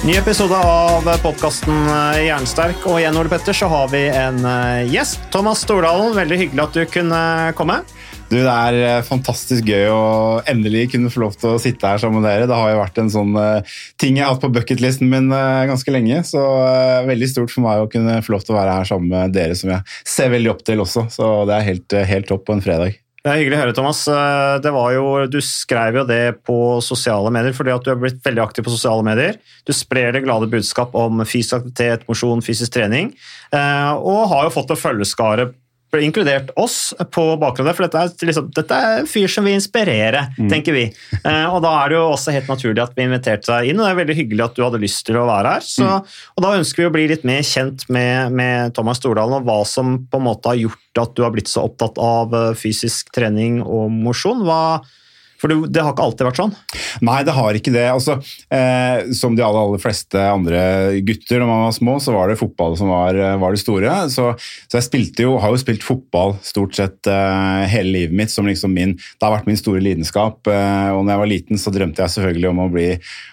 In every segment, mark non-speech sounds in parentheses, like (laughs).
Ny episode av podkasten Jernsterk. Og igjen, Ole Petter, så har vi en eh, gjest. Thomas Stordalen, veldig hyggelig at du kunne komme. Du, Det er eh, fantastisk gøy å endelig kunne få lov til å sitte her sammen med dere. Det har jo vært en sånn eh, ting jeg har hatt på bucketlisten min eh, ganske lenge. Så eh, veldig stort for meg å kunne få lov til å være her sammen med dere, som jeg ser veldig opp til også. Så det er helt, eh, helt topp på en fredag. Det er hyggelig å høre, Thomas. Eh, jo, du skrev jo det på sosiale medier fordi at du har blitt veldig aktiv på sosiale medier. Du sprer det glade budskap om fysisk aktivitet, mosjon, fysisk trening, eh, og har jo fått en følgeskare inkludert oss på bakgrunn av det, for dette er, liksom, dette er en fyr som vil inspirere, tenker vi. Eh, og da er det jo også helt naturlig at vi inviterte deg inn, og det er veldig hyggelig at du hadde lyst til å være her. Så, Og da ønsker vi å bli litt mer kjent med, med Thomas Stordalen, og hva som på en måte har gjort at du har blitt så opptatt av eh, fysisk trening og mosjon. Hva- For det, det har ikke alltid vært sånn. Nei, det har ikke det. Altså, eh, som de aller, aller fleste andre gutter når man var små, så var det fotball som var, var det store. Så, så jeg jo, har jo spilt fotball stort sett eh, hele livet mitt. som liksom min, Det har vært min store lidenskap. Eh, og når jeg var liten, så drømte jeg selvfølgelig om å bli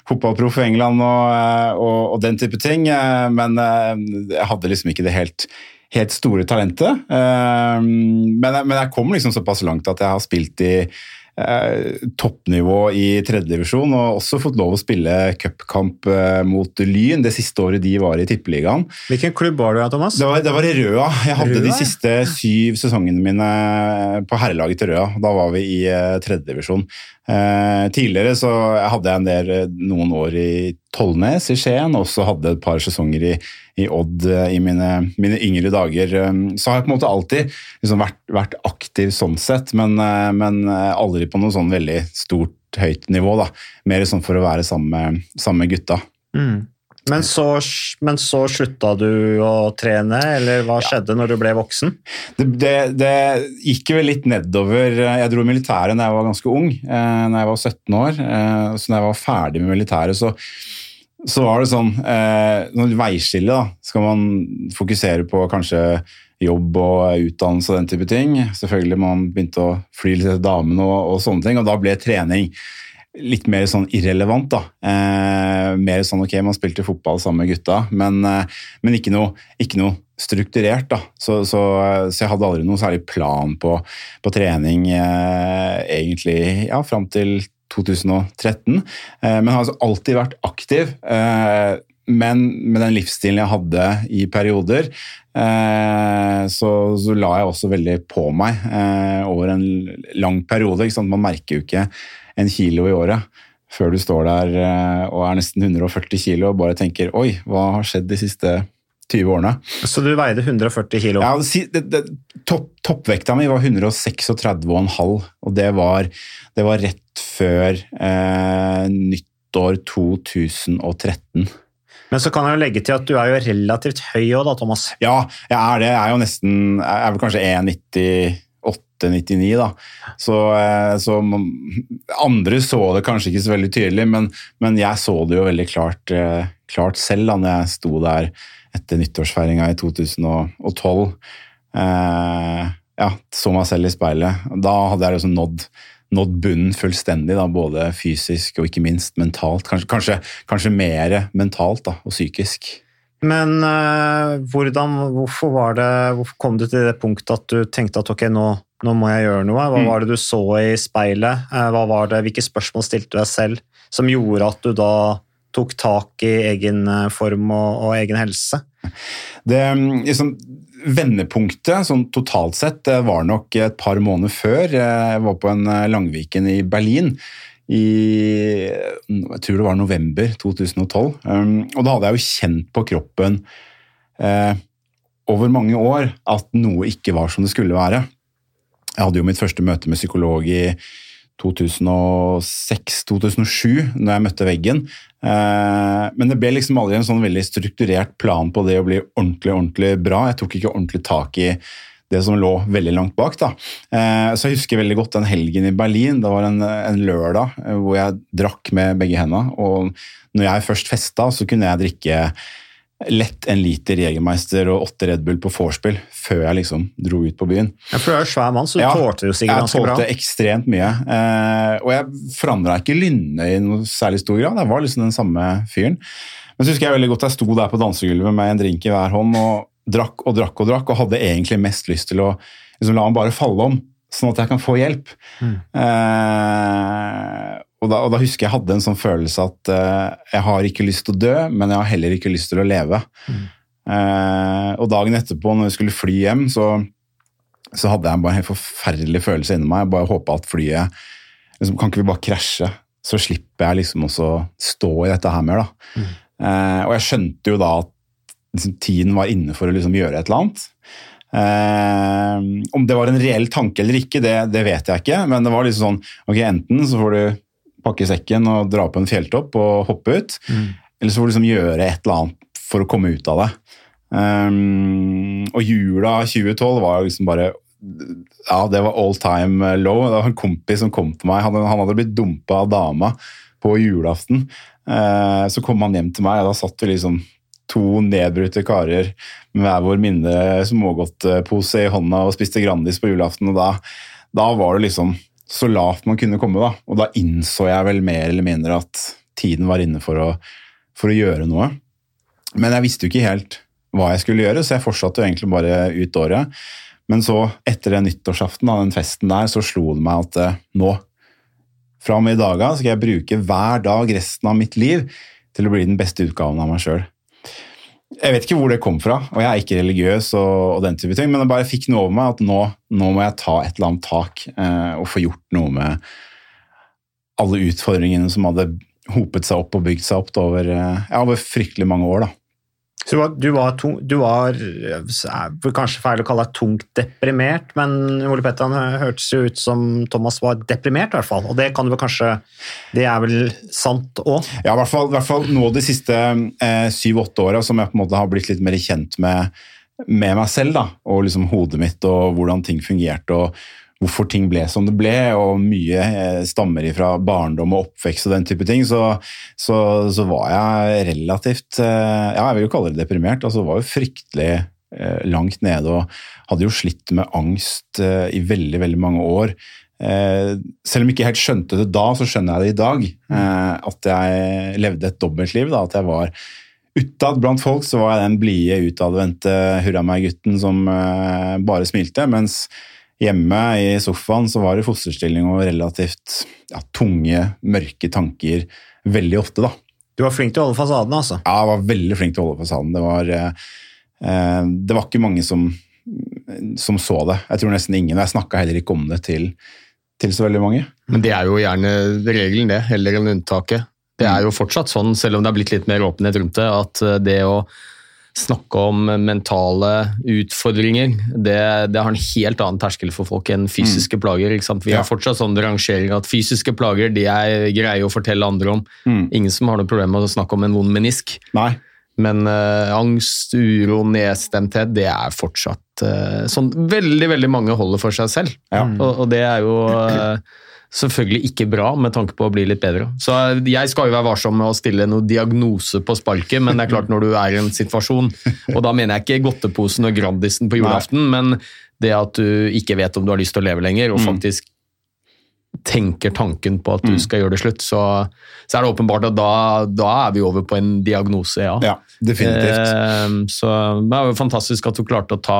fotballproff i England og, eh, og, og den type ting. Eh, men eh, jeg hadde liksom ikke det helt helt store talentet. Eh, men, jeg- kom liksom såpass langt at jeg har spilt i eh, toppnivå i tredjedivisjon, og også fått lov å spille cupkamp eh, mot Lyn det siste året de var i Tippeligaen. Hvilken klubb var du i, Thomas? Det var, det var i Røa. Jeg hadde Røa, de siste syv sesongene mine på herrelaget til Røa. Da var vi i uh, tredjedivisjon. Uh, tidligere så hadde jeg en del, eh, noen år i Tollnes i Skien, og så hadde et par sesonger i, i Odd eh, i mine, mine yngre dager. Um, så har jeg på en måte alltid liksom vært, vært aktiv sånn sett, men, eh, men eh, aldri på noe sånn veldig stort, høyt nivå. da. Mer sånn for å være sammen med, gutta. Mm. Men, så, men så slutta du å trene, eller hva skjedde når du ble voksen? Det, det, det gikk vel litt nedover. Jeg dro i militæret da jeg var ganske ung, da jeg var 17 år. Så da jeg var ferdig med militæret, så, så var det sånn eh, veiskille. da. Skal man fokusere på kanskje jobb og utdannelse og den type ting. Selvfølgelig man begynte å fly litt etter damene og, og sånne ting, og da ble trening litt mer sånn irrelevant, da. Eh, mer sånn ok, man spilte fotball sammen med gutta, men, eh, men ikke, noe, ikke noe strukturert, da. Så, så, så jeg hadde aldri noe særlig plan på, på trening eh, egentlig ja, fram til 2013. Eh, men har altså alltid vært aktiv. Eh, men med den livsstilen jeg hadde i perioder, eh, så, så la jeg også veldig på meg over en lang periode. Man merker jo ikke en kilo i året før du står der og er nesten 140 kilo og bare tenker oi, hva har skjedd de siste 20 årene? Så du veide 140 kilo? Ja, det, det, topp, toppvekta mi var 136,5, og det var, det var rett før eh, nyttår 2013. Men så kan jeg jo legge til at du er jo relativt høy òg, da, Thomas. Ja, jeg er det. Jeg er jo nesten Jeg er vel kanskje 1,98-99, da. Så, eh, så andre så det kanskje ikke så veldig tydelig, men, men jeg så det jo veldig klart, eh, klart selv da når jeg sto der etter nyttårsfeiringa i 2012. Eh, ja, så meg selv i speilet. Da hadde jeg liksom nådd, nådd bunnen fullstendig, da, både fysisk og ikke minst mentalt. Kanskje, kanskje, kanskje mer mentalt da, og psykisk. Men eh, hvordan, hvorfor, var det, hvorfor kom du til det punktet at du tenkte at ok, nå, nå må jeg gjøre noe? Hva Mm. var det du så i speilet? Eh, Hva var det, hvilke spørsmål stilte du deg selv som gjorde at du da tok tak i egen eh, form og, og egen helse? Det mm, liksom, Vendepunktet sånn totalt sett var nok et par måneder før. Jeg var på en eh, Langviken i Berlin i jeg tror det var november 2012. Um, og da hadde jeg jo kjent på kroppen eh, over mange år at noe ikke var som det skulle være. Jeg hadde jo mitt første møte med psykolog i 2006-2007, når jeg møtte veggen. Eh, Men det ble liksom aldri en sånn veldig strukturert plan på det å bli ordentlig, ordentlig bra. Jeg tok ikke ordentlig tak i det som lå veldig langt bak. da. Eh, Så jeg husker veldig godt den helgen i Berlin. Det var en, en lørdag eh, hvor jeg drakk med begge hendene. Og når jeg først festa, så kunne jeg drikke lett en liter Jegermeister og åtte Red Bull på vorspiel før jeg liksom dro ut på byen. Ja, for du er jo svær mann, så du Ja, tålte jo sikkert ganske Jeg tålte ekstremt mye. Eh, og jeg forandra ikke Lynne i noe særlig stor grad. Jeg var liksom den samme fyren. Men så husker jeg veldig godt jeg sto der på dansegulvet med en drink i hver hånd og drakk og drakk og drakk, og hadde egentlig mest lyst til å liksom, la han bare falle om, sånn at jeg kan få hjelp. Eh, og, da, og da husker jeg hadde en sånn følelse at uh, jeg har ikke lyst til å dø, men jeg har heller ikke lyst til å leve. Eh, og dagen etterpå, når jeg skulle fly hjem, så så hadde jeg bare en helt forferdelig følelse inni meg. Jeg bare håpa at flyet liksom, Kan ikke vi bare krasje? Så slipper jeg liksom også stå i dette her mer, da. Eh, og jeg skjønte jo da at liksom, tiden var inne for å liksom gjøre et eller annet. Om det var en reell tanke eller ikke, det, det vet jeg ikke. Men det var liksom sånn Ok, enten så får du pakke sekken og dra på en fjelltopp og hoppe ut, eller så får du liksom gjøre et eller annet for å komme ut av det. Um, og jula 2012 var liksom bare Ja, det var all time low. Det var en kompis som kom til meg. Han, han hadde blitt dumpa av dama på julaften. Uh, så kom han hjem til meg, og da satt vi liksom to nedbrutte karer med hver vår minne smågodtpose i hånda og spiste Grandis på julaften. Og da, da var det liksom så lavt man kunne komme, da. Og da innså jeg vel mer eller mindre at tiden var inne for å, for å gjøre noe. Men jeg visste jo ikke helt hva jeg skulle gjøre, så jeg fortsatte jo egentlig bare ut året. Men så, etter den nyttårsaften, den festen der, så slo det meg at eh, nå, fra og med i dag av, skal jeg bruke hver dag resten av mitt liv til å bli den beste utgaven av meg sjøl. Jeg vet ikke hvor det kom fra, og jeg er ikke religiøs, og, og den type ting, men jeg bare fikk noe over meg at nå, nå må jeg ta et eller annet tak eh, og få gjort noe med alle utfordringene som hadde hopet seg opp og bygd seg opp over, eh, ja, over fryktelig mange år. da. Så du var, tung, du var eh, kanskje feil å kalle deg tungt deprimert, men Ole Petter hørtes jo ut som Thomas var deprimert, i hvert fall. Og det kan du vel kanskje Det er vel sant òg? Ja, i hvert fall, hvert fall nå de siste eh, syv-åtte åra som jeg på en måte har blitt litt mer kjent med, med meg selv. da, Og liksom hodet mitt og hvordan ting fungerte og hvorfor ting ble som det ble. Og mye eh, stammer ifra barndom og oppvekst og den type ting. Så, så, så var jeg relativt eh, Ja, jeg vil jo kalle det deprimert. altså Var jo fryktelig eh, langt nede og hadde jo slitt med angst i veldig, veldig mange år. Selv om jeg ikke helt skjønte det da, så skjønner jeg det i dag. At jeg levde et dobbeltliv. da, At jeg var utad blant folk så var jeg den blide, utadvendte hurra meg-gutten som bare smilte. Mens hjemme i sofaen så var det fosterstilling og relativt ja, tunge, mørke tanker veldig ofte. da. Du var flink til å holde fasaden, altså. Ja, jeg var veldig flink til å holde fasaden. Det var, eh, eh, det var ikke mange som, som så det. Jeg tror nesten ingen. Jeg snakka heller ikke om det til, til så veldig mange. Men det er jo gjerne regelen, det, heller enn unntaket. Det er jo fortsatt sånn, selv om det har blitt litt mer åpenhet rundt det, at eh, det å snakke om mentale utfordringer, det, det har en helt annen terskel for folk enn fysiske plager. ikke sant? Vi Ja. har fortsatt sånn rangering at fysiske plager de er greie å fortelle andre om. Mm. Ingen som har noe problem med å snakke om en vond menisk. Nei. Men uh, angst, uro, nedstemthet, det er fortsatt uh, sånn veldig, veldig mange holder for seg selv. Ja. Og, og det er jo (clears throat) eh, selvfølgelig ikke bra med tanke på å bli litt bedre. Så jeg skal jo være varsom med å stille noen diagnose på sparket, men det er klart når du er i en situasjon, og da mener jeg ikke godteposen og Grandisen på julaften, men det at du ikke vet om du har lyst til å leve lenger, og faktisk tenker tanken på at du skal gjøre det slutt, så, så er det åpenbart at da, da er vi over på en diagnose, ja. Ja, definitivt. Eh, så det er jo fantastisk at du klarte å ta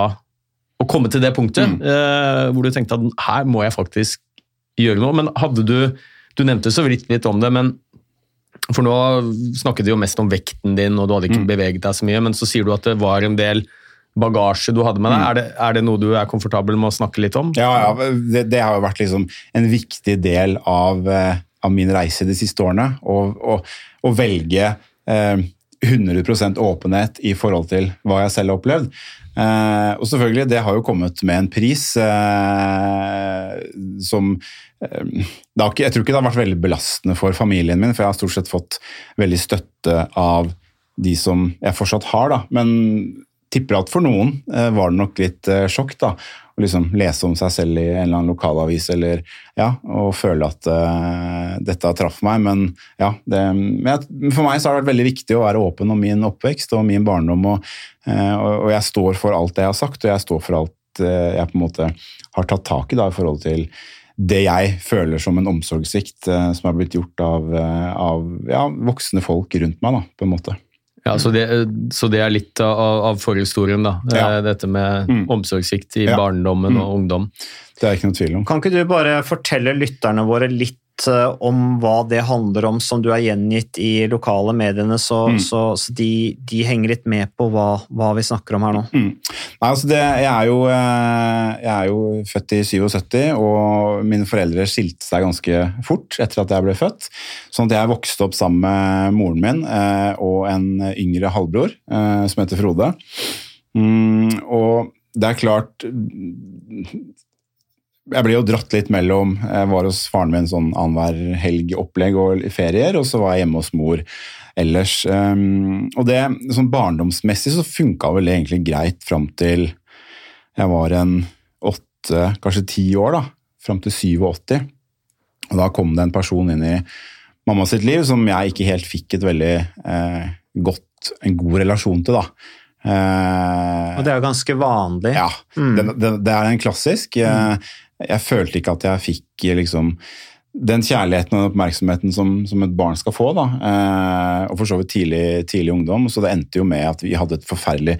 å komme til det punktet Mm. eh, hvor du tenkte at her må jeg faktisk gjøre noe. Men hadde du Du nevnte så vidt litt om det, men for nå snakket vi jo mest om vekten din, og du hadde ikke Mm. beveget deg så mye, men så sier du at det var en del bagasje du hadde med deg. Mm. Er, det, er det noe du er komfortabel med å snakke litt om? Ja, ja det, det har jo vært liksom en viktig del av, eh, av min reise de siste årene. Å, velge eh, 100% åpenhet i forhold til hva jeg selv har opplevd. Eh, og selvfølgelig, det har jo kommet med en pris eh, som eh, har Jeg tror ikke det har vært veldig belastende for familien min, for jeg har stort sett fått veldig støtte av de som jeg fortsatt har, da. Men tipper at for noen eh, var det nok litt eh, sjokk da, å liksom lese om seg selv i en eller annen lokalavis eller, ja, og føle at eh, dette traff meg. Men ja, det, for meg så har det vært veldig viktig å være åpen om min oppvekst og min barndom. Og, eh, og, jeg står for alt det jeg har sagt, og jeg står for alt eh, jeg på en måte har tatt tak i da, i forhold til det jeg føler som en omsorgssvikt som er blitt gjort av, av ja, voksne folk rundt meg, da, på en måte. Ja, så det, så det er litt av, av forhistorien, da. Ja. Eh, Dette med Mm. omsorgssvikt i Ja. barndommen Mm. og ungdom. Det er ikke noe tvil om. Kan ikke du bare fortelle lytterne våre litt eh, om hva det handler om, som du er gjengitt i lokale mediene, så, Mm. så, så de, de henger litt med på hva, hva vi snakker om her nå? Mm. Nei, altså det, jeg, er jo, eh, jeg er jo født i 77, og mine foreldre skilte seg ganske fort etter at jeg ble født. Sånn at jeg vokste opp sammen med moren min eh, og en yngre halvbror som heter Frode. Mm, og det er klart jeg ble jo dratt litt mellom Jeg var hos faren min sånn annenhver helg-opplegg og ferier, og så var jeg hjemme hos mor ellers. Um, og det, sånn barndomsmessig så funka vel egentlig greit fram til jeg var en åtte, kanskje ti år, da. Fram til 87. Og da kom det en person inn i mamma sitt liv som jeg ikke helt fikk et veldig eh, godt, en god relasjon til, da. Eh, Og det er jo ganske vanlig. ja, Mm. det, det, det er en klassisk. Jeg, jeg følte ikke at jeg fikk liksom den kjærligheten og oppmerksomheten som, som et barn skal få. da, eh, Og for så vidt tidlig, tidlig ungdom. Så det endte jo med at vi hadde et forferdelig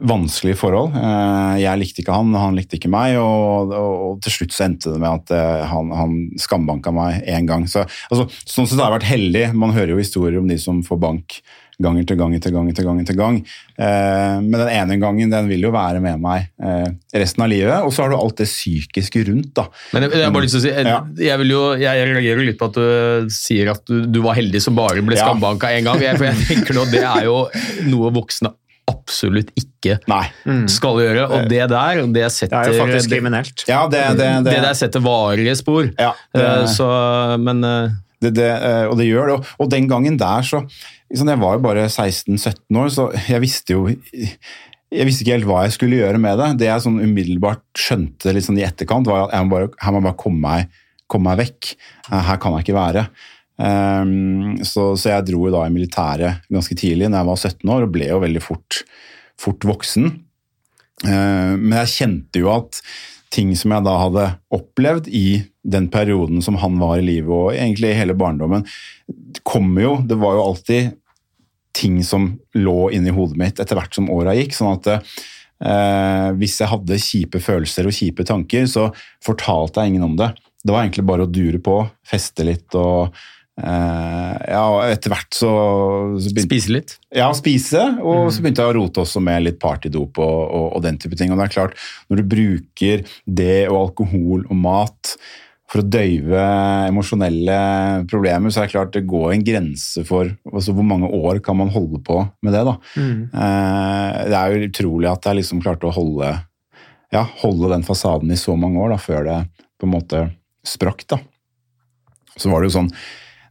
vanskelig forhold. Eh, Jeg likte ikke han, han likte ikke meg, og, og, og til slutt så endte det med at han, han skambanka meg én gang. Så, altså, sånn sett har jeg vært heldig. Man hører jo historier om de som får bank ganger til gang etter gang etter gang. etter gang. Eh, men den ene gangen den vil jo være med meg eh, resten av livet. Og så har du alt det psykiske rundt. da. Men jeg, jeg, har bare lyst til å si, jeg, Ja. jeg, vil jo, jeg reagerer jo litt på at du sier at du, du var heldig som bare ble Ja. skambanka én gang. Jeg, for jeg tenker nå, Det er jo noe voksne absolutt ikke Nei. skal gjøre. Og det der, det setter Det er jo faktisk det, kriminelt. Ja, det, det, det, det der setter varige spor. ja, det, Eh, Så, men eh, det, det, eh, og det gjør det. Og, den gangen der så Jeg var jo bare 16-17 år, så jeg visste jo jeg visste ikke helt hva jeg skulle gjøre med det. Det jeg sånn umiddelbart skjønte litt sånn i etterkant, var at jeg må bare, her må bare komme meg, komme meg vekk. Eh, Her kan jeg ikke være. Um, så, så jeg dro da i militæret ganske tidlig, når jeg var 17 år, og ble jo veldig fort, fort voksen. Uh, men jeg kjente jo at ting som jeg da hadde opplevd i den perioden som han var i livet, og egentlig i hele barndommen, kom jo Det var jo alltid ting som lå inni hodet mitt etter hvert som åra gikk. sånn at eh, hvis jeg hadde kjipe følelser og kjipe tanker, så fortalte jeg ingen om det. Det var egentlig bare å dure på, feste litt og eh, Ja, etter hvert så, så begynte spise litt. ja, spise, og så begynte jeg å rote også med litt partydop og, og, og den type ting. Og det er klart, når du bruker det og alkohol og mat for å døyve emosjonelle problemer, så er det klart det går en grense for altså hvor mange år kan man holde på med det. da. Mm. det er jo utrolig at jeg liksom klarte å holde, ja, holde den fasaden i så mange år da, før det på en måte sprakk. da. Så var det jo sånn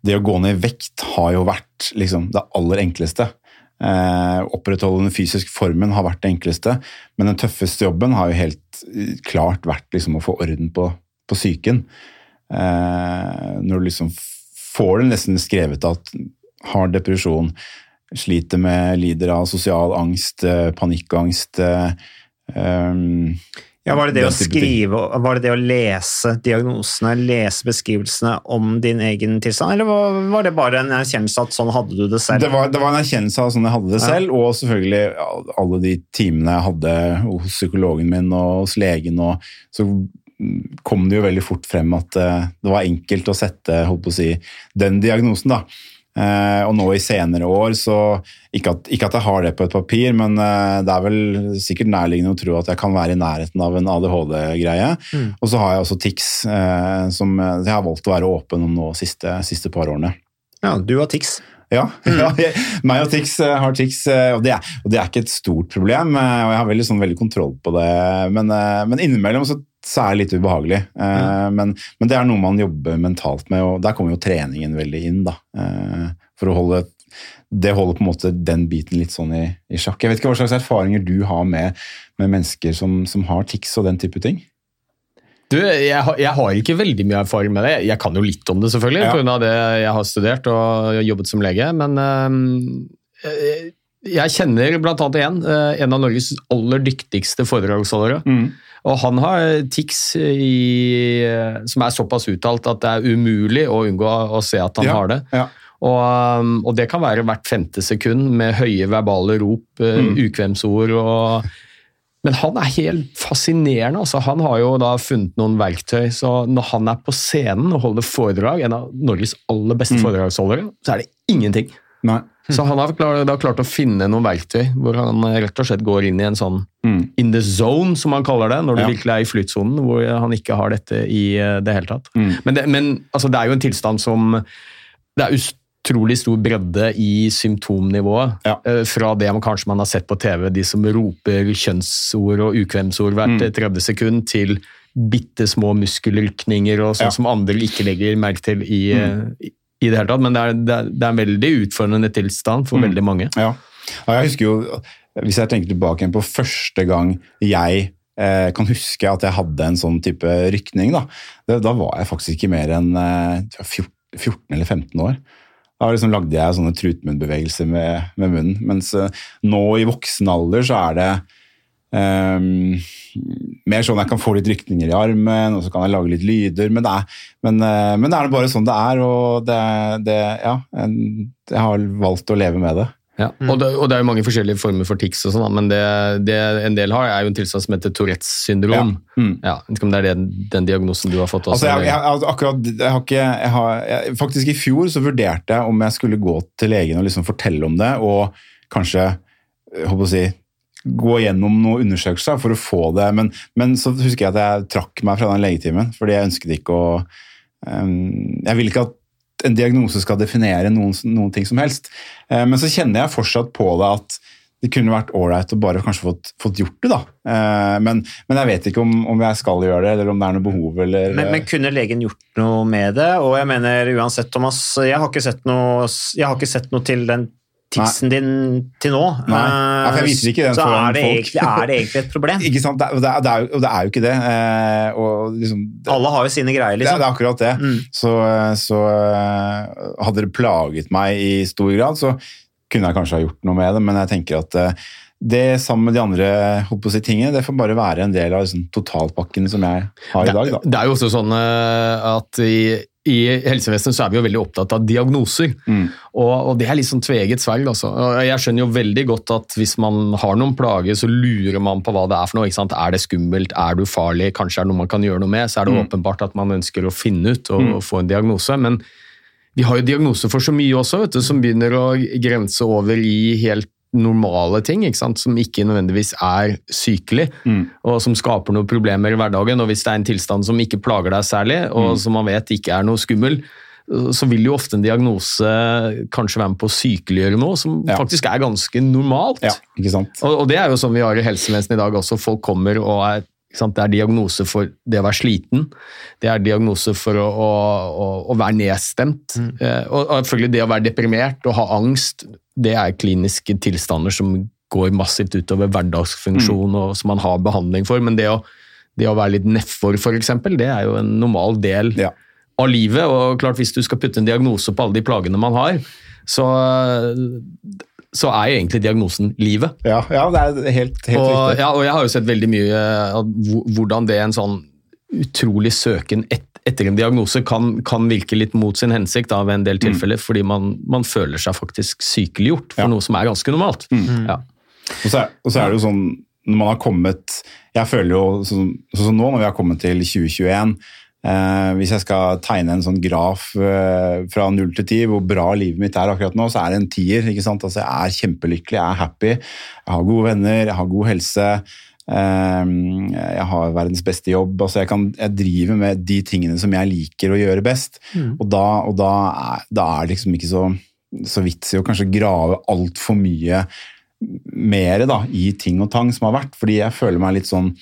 det å gå ned i vekt har jo vært liksom, det aller enkleste. Eh, opprettholde den fysiske formen har vært det enkleste, men den tøffeste jobben har jo helt eh, klart vært liksom, å få orden på, på psyken. Eh, når du liksom får det nesten skrevet at har depresjon, sliter med, lider av sosial angst, eh, panikkangst um, Ja, Var det det å skrive, var det det å lese diagnosene, lese beskrivelsene om din egen tilstand, eller var- var det bare en erkjennelse at sånn hadde du det selv? Det var, det var en erkjennelse av sånn jeg hadde det Ja. selv, og selvfølgelig alle de timene jeg hadde hos psykologen min og hos legen. Og så kom det jo veldig fort frem at eh, det var enkelt å sette å si, den diagnosen. da. Eh, og nå i senere år, så ikke at, ikke at jeg har det på et papir, men eh, det er vel sikkert nærliggende å tro at jeg kan være i nærheten av en ADHD-greie. Mm. Og så har jeg også tics, eh, som jeg har valgt å være åpen om nå siste, siste par årene. Ja, du har tics. Ja, (laughs) ja jeg, meg og Tix eh, har Tix, eh, og det, er, og det er ikke et stort problem. eh, Og jeg har veldig, sånn, veldig kontroll på det, men, men innimellom så, så er det litt ubehagelig. Mm. Men, men det er noe man jobber mentalt med, og der kommer jo treningen veldig inn. da, For å holde det holder på en måte den biten litt sånn i, i sjakk. Jeg vet ikke hva slags erfaringer du har med, med mennesker som, som har tics og den type ting? Du, jeg, har- jeg har ikke veldig mye erfaring med det. Jeg kan jo litt om det, selvfølgelig, Ja. på grunn av det jeg har studert og jobbet som lege. Men øh, jeg kjenner annet en, eh, en av Norges aller dyktigste foredragsholdere. Og han har tics i, som er såpass uttalt at det er umulig å unngå å se at han Ja, har det. ja. Og, um, og det kan være hvert femte sekund med høye verbale rop, eh, Mm. ukvemsord og Men han er helt fascinerende. Altså, han har jo da funnet noen verktøy, så når han er på scenen og holder foredrag, en av Norges aller beste Mm. foredragsholdere, så er det ingenting. Nei. Så han har klart, da klart å finne noen verktøy hvor han rett og slett går inn i en sånn Mm. in the zone, som han kaller det, når du Ja. virkelig er i flytsonen, hvor han ikke har dette i eh, det hele tatt. Mm. Men, det, men altså, det er jo en tilstand som Det er utrolig stor bredde i symptomnivået. Ja. eh, Fra det man kanskje man har sett på TV, de som roper kjønnsord og ukvemsord hvert Mm. 30 sekund, til bitte små muskelrykninger og sånn Ja. som andre ikke legger merke til i, mm. i, i det hele tatt. Men det er, det er, det er en veldig utfordrende tilstand for Mm. veldig mange. Ja. ja, jeg husker jo, hvis jeg tenker tilbake på første gang jeg eh, kan huske at jeg hadde en sånn type rykning, da, det, da var jeg faktisk ikke mer enn eh, 14, 14 eller 15 år. Da liksom lagde jeg sånne trutmunnbevegelser med, med munnen, mens eh, nå i voksen alder så er det Um, mer sånn jeg kan få litt rykninger i armen, og så kan jeg lage litt lyder, men det er, men, eh, men det er bare sånn det er, og det, det, ja, jeg har valgt å leve med det. Ja, og, det, og det er jo mange forskjellige former for tics, og sånn, men det, det en del har, er jo en tilstand som heter Tourettes syndrom. Ja. Mm. Ja, ikke om det er den, den diagnosen du har fått også? Altså, jeg, jeg, jeg, altså, akkurat, jeg har ikke, har, faktisk I fjor så vurderte jeg om jeg skulle gå til legen og liksom fortelle om det, og kanskje håper å si, gå gjennom noen undersøkelser for å få det. Men, men så husker jeg at jeg trakk meg fra den legetimen, fordi jeg ønsket ikke å um, Jeg ville ikke at en diagnose skal definere noen, noen ting som helst. Eh, men så kjenner jeg fortsatt på det at det kunne vært ålreit å bare kanskje fått, fått gjort det, da. Eh, men, men jeg vet ikke om, om jeg skal gjøre det, eller om det er noe behov, eller Men, men kunne legen gjort noe med det? Og jeg mener uansett, Thomas, jeg har ikke sett noe, ikke sett noe til den ticsen din til nå. Nei. Ja, for jeg viser ikke den så foran er det, folk. egentlig, er det egentlig et problem. (laughs) Ikke sant? Det, er- det, er, det, er, jo, det er jo ikke det. Eh, og liksom, det, Alle har jo sine greier, er- liksom. det er akkurat det. Mm. Så, så eh, hadde det plaget meg i stor grad, så kunne jeg kanskje ha gjort noe med det, men jeg tenker at eh, det sammen med de andre si, tingene, det får bare være en del av liksom, totalpakken som jeg har i dag. Da. Det er jo også sånn eh, at i, i helsevesenet så er vi jo veldig opptatt av diagnoser. Mm. Og, og det er litt sånn tveget sverd. Altså. Jeg skjønner jo veldig godt at hvis man har noen plager, så lurer man på hva det er for noe. Ikke sant? Er det skummelt? Er du farlig? Kanskje er det noe man kan gjøre noe med? Så er det Mm. åpenbart at man ønsker å finne ut og, Mm. få en diagnose. Men vi har jo diagnoser for så mye også, vet du, som begynner å grense over i helt normale ting, ikke sant? som ikke nødvendigvis er sykelig, Mm. og som skaper noen problemer i hverdagen. Og hvis det er en tilstand som ikke plager deg særlig, og Mm. som man vet ikke er noe skummel, så vil jo ofte en diagnose kanskje være med på å sykeliggjøre noe som Ja. faktisk er ganske normalt. Ja, ikke sant? Og, og det er jo sånn vi har i helsevesenet i dag også. Folk kommer og er? Det er diagnose for det å være sliten. Det er diagnose for å, å, å, være nedstemt. Mm. og, og selvfølgelig det å være deprimert og ha angst, det er kliniske tilstander som går massivt utover hverdagsfunksjon og som man har behandling for. Men det å, det å være litt nedfor, f.eks., det er jo en normal del Ja. av livet. Og klart, hvis du skal putte en diagnose på alle de plagene man har, så så er jo egentlig diagnosen livet. Ja, ja det er helt, helt Og, riktig. ja, og jeg har jo sett veldig mye hvordan det er en sånn utrolig søken et, etter en diagnose kan, kan virke litt mot sin hensikt da, ved en del tilfeller, fordi man, man føler seg faktisk sykeliggjort for Ja. noe som er ganske normalt. Ja. Og så, er, og så er det jo sånn, når man har kommet Jeg føler jo sånn sånn så nå, når vi har kommet til 2021 eh, Hvis jeg skal tegne en sånn graf eh, fra null til ti, hvor bra livet mitt er akkurat nå, så er det en tier. ikke sant? Altså, jeg er kjempelykkelig, jeg er happy, jeg har gode venner, jeg har god helse. Eh, jeg har verdens beste jobb. altså jeg, kan, jeg driver med de tingene som jeg liker å gjøre best. Og, da, og da, er, da er det liksom ikke så, så vits i å kanskje grave altfor mye mer da, i ting og tang som har vært, fordi jeg føler meg litt sånn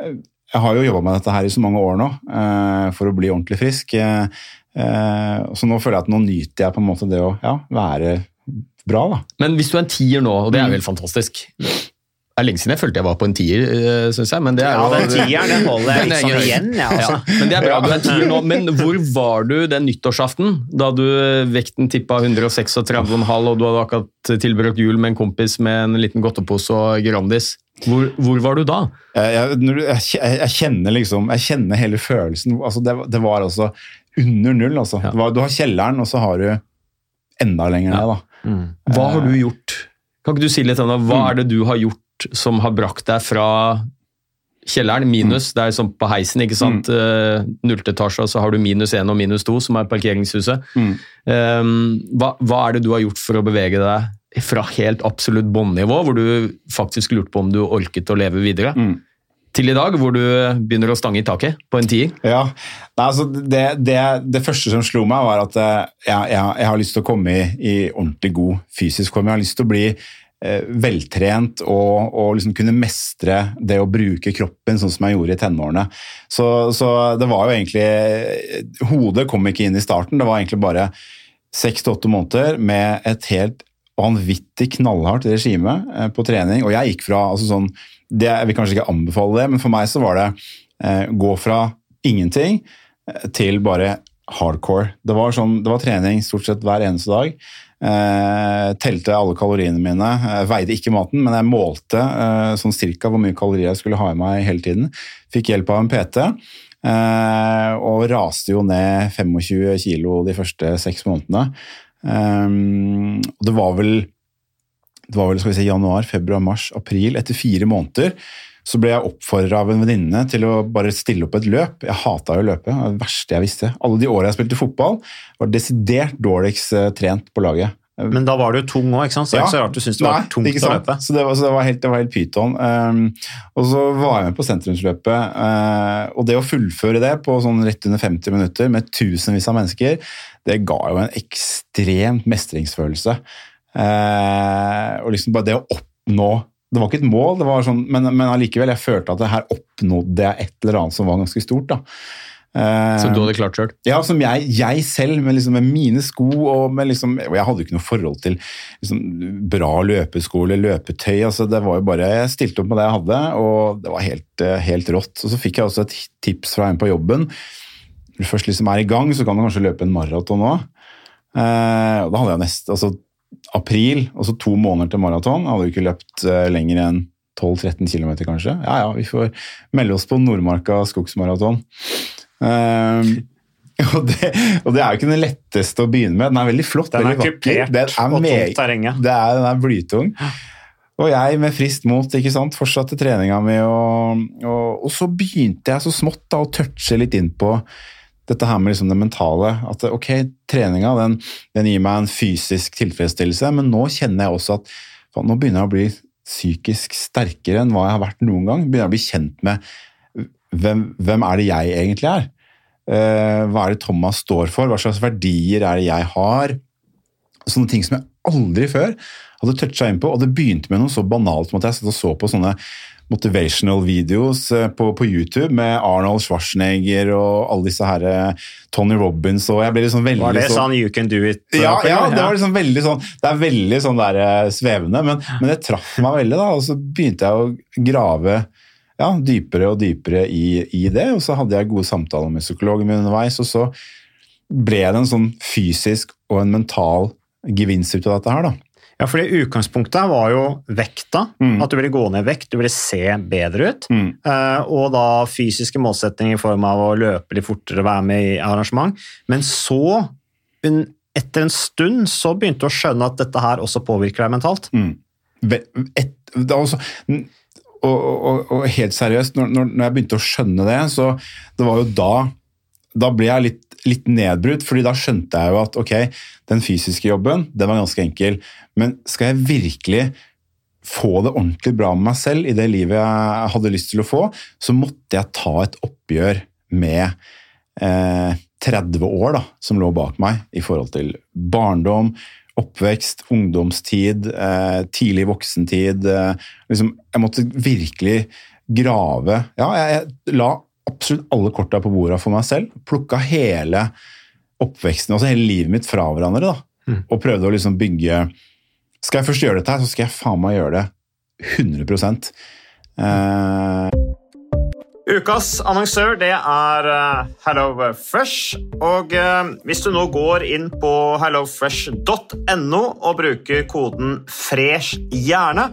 eh, Jeg har jo jobba med dette her i så mange år nå eh, for å bli ordentlig frisk. Eh, så nå føler jeg at nå nyter jeg på en måte det å ja, være bra, da. Men hvis du er en tier nå, og det Mm. er vel fantastisk Det er lenge siden jeg følte jeg var på en tier, syns jeg. Men det er Ja, den tieren, den holder jeg litt er sånn igjen, jeg, altså. Ja, men det er bra du er en tier nå. Men hvor var du den nyttårsaften, da du vekten tippa 136,5 og du hadde akkurat tilbrakt jul med en kompis med en liten godtepose og Grandis? Hvor, hvor var du da? Jeg, jeg, jeg, kjenner liksom, jeg kjenner hele følelsen. Altså det, det var altså under null. Altså. Det var, du har kjelleren, og så har du enda lenger ned. da. Hva har du gjort? Kan ikke du si litt om det? Hva Mm. er det du har gjort som har brakt deg fra kjelleren, minus, Mm. det er som på heisen, ikke sant? Mm. Nullte etasje, og så har du minus én og minus to, som er parkeringshuset. Mm. Um, hva, hva er det du har gjort for å bevege deg fra helt absolutt bånnivå, hvor du faktisk lurte på om du orket å leve videre, Mm. til i dag, hvor du begynner å stange i taket på en tier? Ja, Nei, altså det, det, det første som slo meg, var at eh, jeg, jeg, jeg har lyst til å komme i, i ordentlig god fysisk form. Jeg har lyst til å bli eh, veltrent og, og liksom kunne mestre det å bruke kroppen sånn som jeg gjorde i tenårene. Så, så det var jo egentlig Hodet kom ikke inn i starten, det var egentlig bare seks til åtte måneder med et helt vanvittig knallhardt regime eh, på trening. Og jeg gikk fra altså sånn, det, Jeg vil kanskje ikke anbefale det, men for meg så var det eh, gå fra ingenting eh, til bare hardcore. Det var, sånn, det var trening stort sett hver eneste dag. Eh, telte alle kaloriene mine. Jeg veide ikke maten, men jeg målte eh, sånn cirka hvor mye kalorier jeg skulle ha i meg hele tiden. Fikk hjelp av en PT. Eh, og raste jo ned 25 kilo de første seks månedene. Det var vel det var vel skal vi si, januar, februar, mars, april. Etter fire måneder så ble jeg oppfordra av en venninne til å bare stille opp et løp. Jeg hata jo å løpe. Det var det verste jeg visste. Alle de åra jeg spilte fotball, var desidert dårligst eh, trent på laget. Men da var du tung òg, ikke sant? Så det er ikke så rart du syns det var Nei, tungt å løpe. Så det var, så det var helt, det var helt pyton. Um, og så var jeg med på sentrumsløpet, uh, og det å fullføre det på sånn rett under 50 minutter med tusenvis av mennesker, det ga jo en ekstremt mestringsfølelse. Uh, og liksom bare det å oppnå Det var ikke et mål, det var sånn, men, men allikevel, jeg følte at det her oppnådde jeg et eller annet som var ganske stort. da. Uh, Som du hadde klart sjøl? ja, som jeg, jeg selv, med, liksom, med mine sko og med liksom, Jeg hadde jo ikke noe forhold til liksom, bra løpesko eller løpetøy. altså det var jo bare, Jeg stilte opp med det jeg hadde, og det var helt, eh, helt rått. Og Så fikk jeg også et tips fra en på jobben. Når du først liksom er i gang, så kan du kanskje løpe en maraton òg. Eh, da hadde jeg nest, altså april, og så to måneder til maraton. Hadde jo ikke løpt eh, lenger enn 12-13 km, kanskje. Ja ja, vi får melde oss på Nordmarka skogsmaraton. Um, (laughs) og, det, og det er jo ikke den letteste å begynne med. Den er veldig flott. Den er veldig kupert Den er og tungt terreng, er, den er blytung. Og jeg med friskt mot ikke sant, fortsatte treninga mi, og, og, og så begynte jeg så smått da, å touche litt inn på dette her med liksom det mentale. At ok, treninga den, den gir meg en fysisk tilfredsstillelse, men nå kjenner jeg også at faen, nå begynner jeg å bli psykisk sterkere enn hva jeg har vært noen gang. Begynner jeg å bli kjent med hvem, hvem er det jeg egentlig er? Eh, hva er det Thomas står for? Hva slags verdier er det jeg har? Sånne ting som jeg aldri før hadde toucha inn på. Og det begynte med noe så banalt som at jeg satt og så på sånne motivational videos eh, på, på YouTube med Arnold Schwarzenegger og alle disse her eh, Tony Robbins og jeg ble liksom veldig Var det sånn sånn you can do it? ja, ja, det var liksom veldig sånn Det er veldig sånn der eh, svevende, men, men det traff meg veldig, da. Og så begynte jeg å grave ja, dypere og dypere i, i det, og så hadde jeg gode samtaler med psykologen min underveis, og så ble det en sånn fysisk og en mental gevinst ut av dette her, da. Ja, fordi Utgangspunktet var jo vekta. At du ville gå ned i vekt, du ville se bedre ut. Mm. Eh, og da fysiske målsettinger i form av å løpe litt fortere, være med i arrangement. Men så, etter en stund, så begynte du å skjønne at dette her også påvirker deg mentalt. Mm. Et, også, og, og, og helt seriøst, når når jeg begynte å skjønne det, så det var jo da da ble jeg litt, litt nedbrutt, fordi da skjønte jeg jo at ok, den fysiske jobben den var ganske enkel, men skal jeg virkelig få det ordentlig bra med meg selv i det livet jeg hadde lyst til å få, så måtte jeg ta et oppgjør med eh, 30 år da, som lå bak meg i forhold til barndom, oppvekst, ungdomstid, eh, tidlig voksentid. Eh, liksom, jeg måtte virkelig grave Ja, jeg, jeg la absolutt alle korta på bordet for meg selv. Plukka hele oppveksten, altså hele livet mitt fra hverandre. da, Og prøvde å liksom bygge Skal jeg først gjøre dette, her, så skal jeg faen meg gjøre det 100 eh, Ukas annonsør det er eh, HelloFresh. Og eh, hvis du nå går inn på hellofresh.no og bruker koden 'fresh hjerne',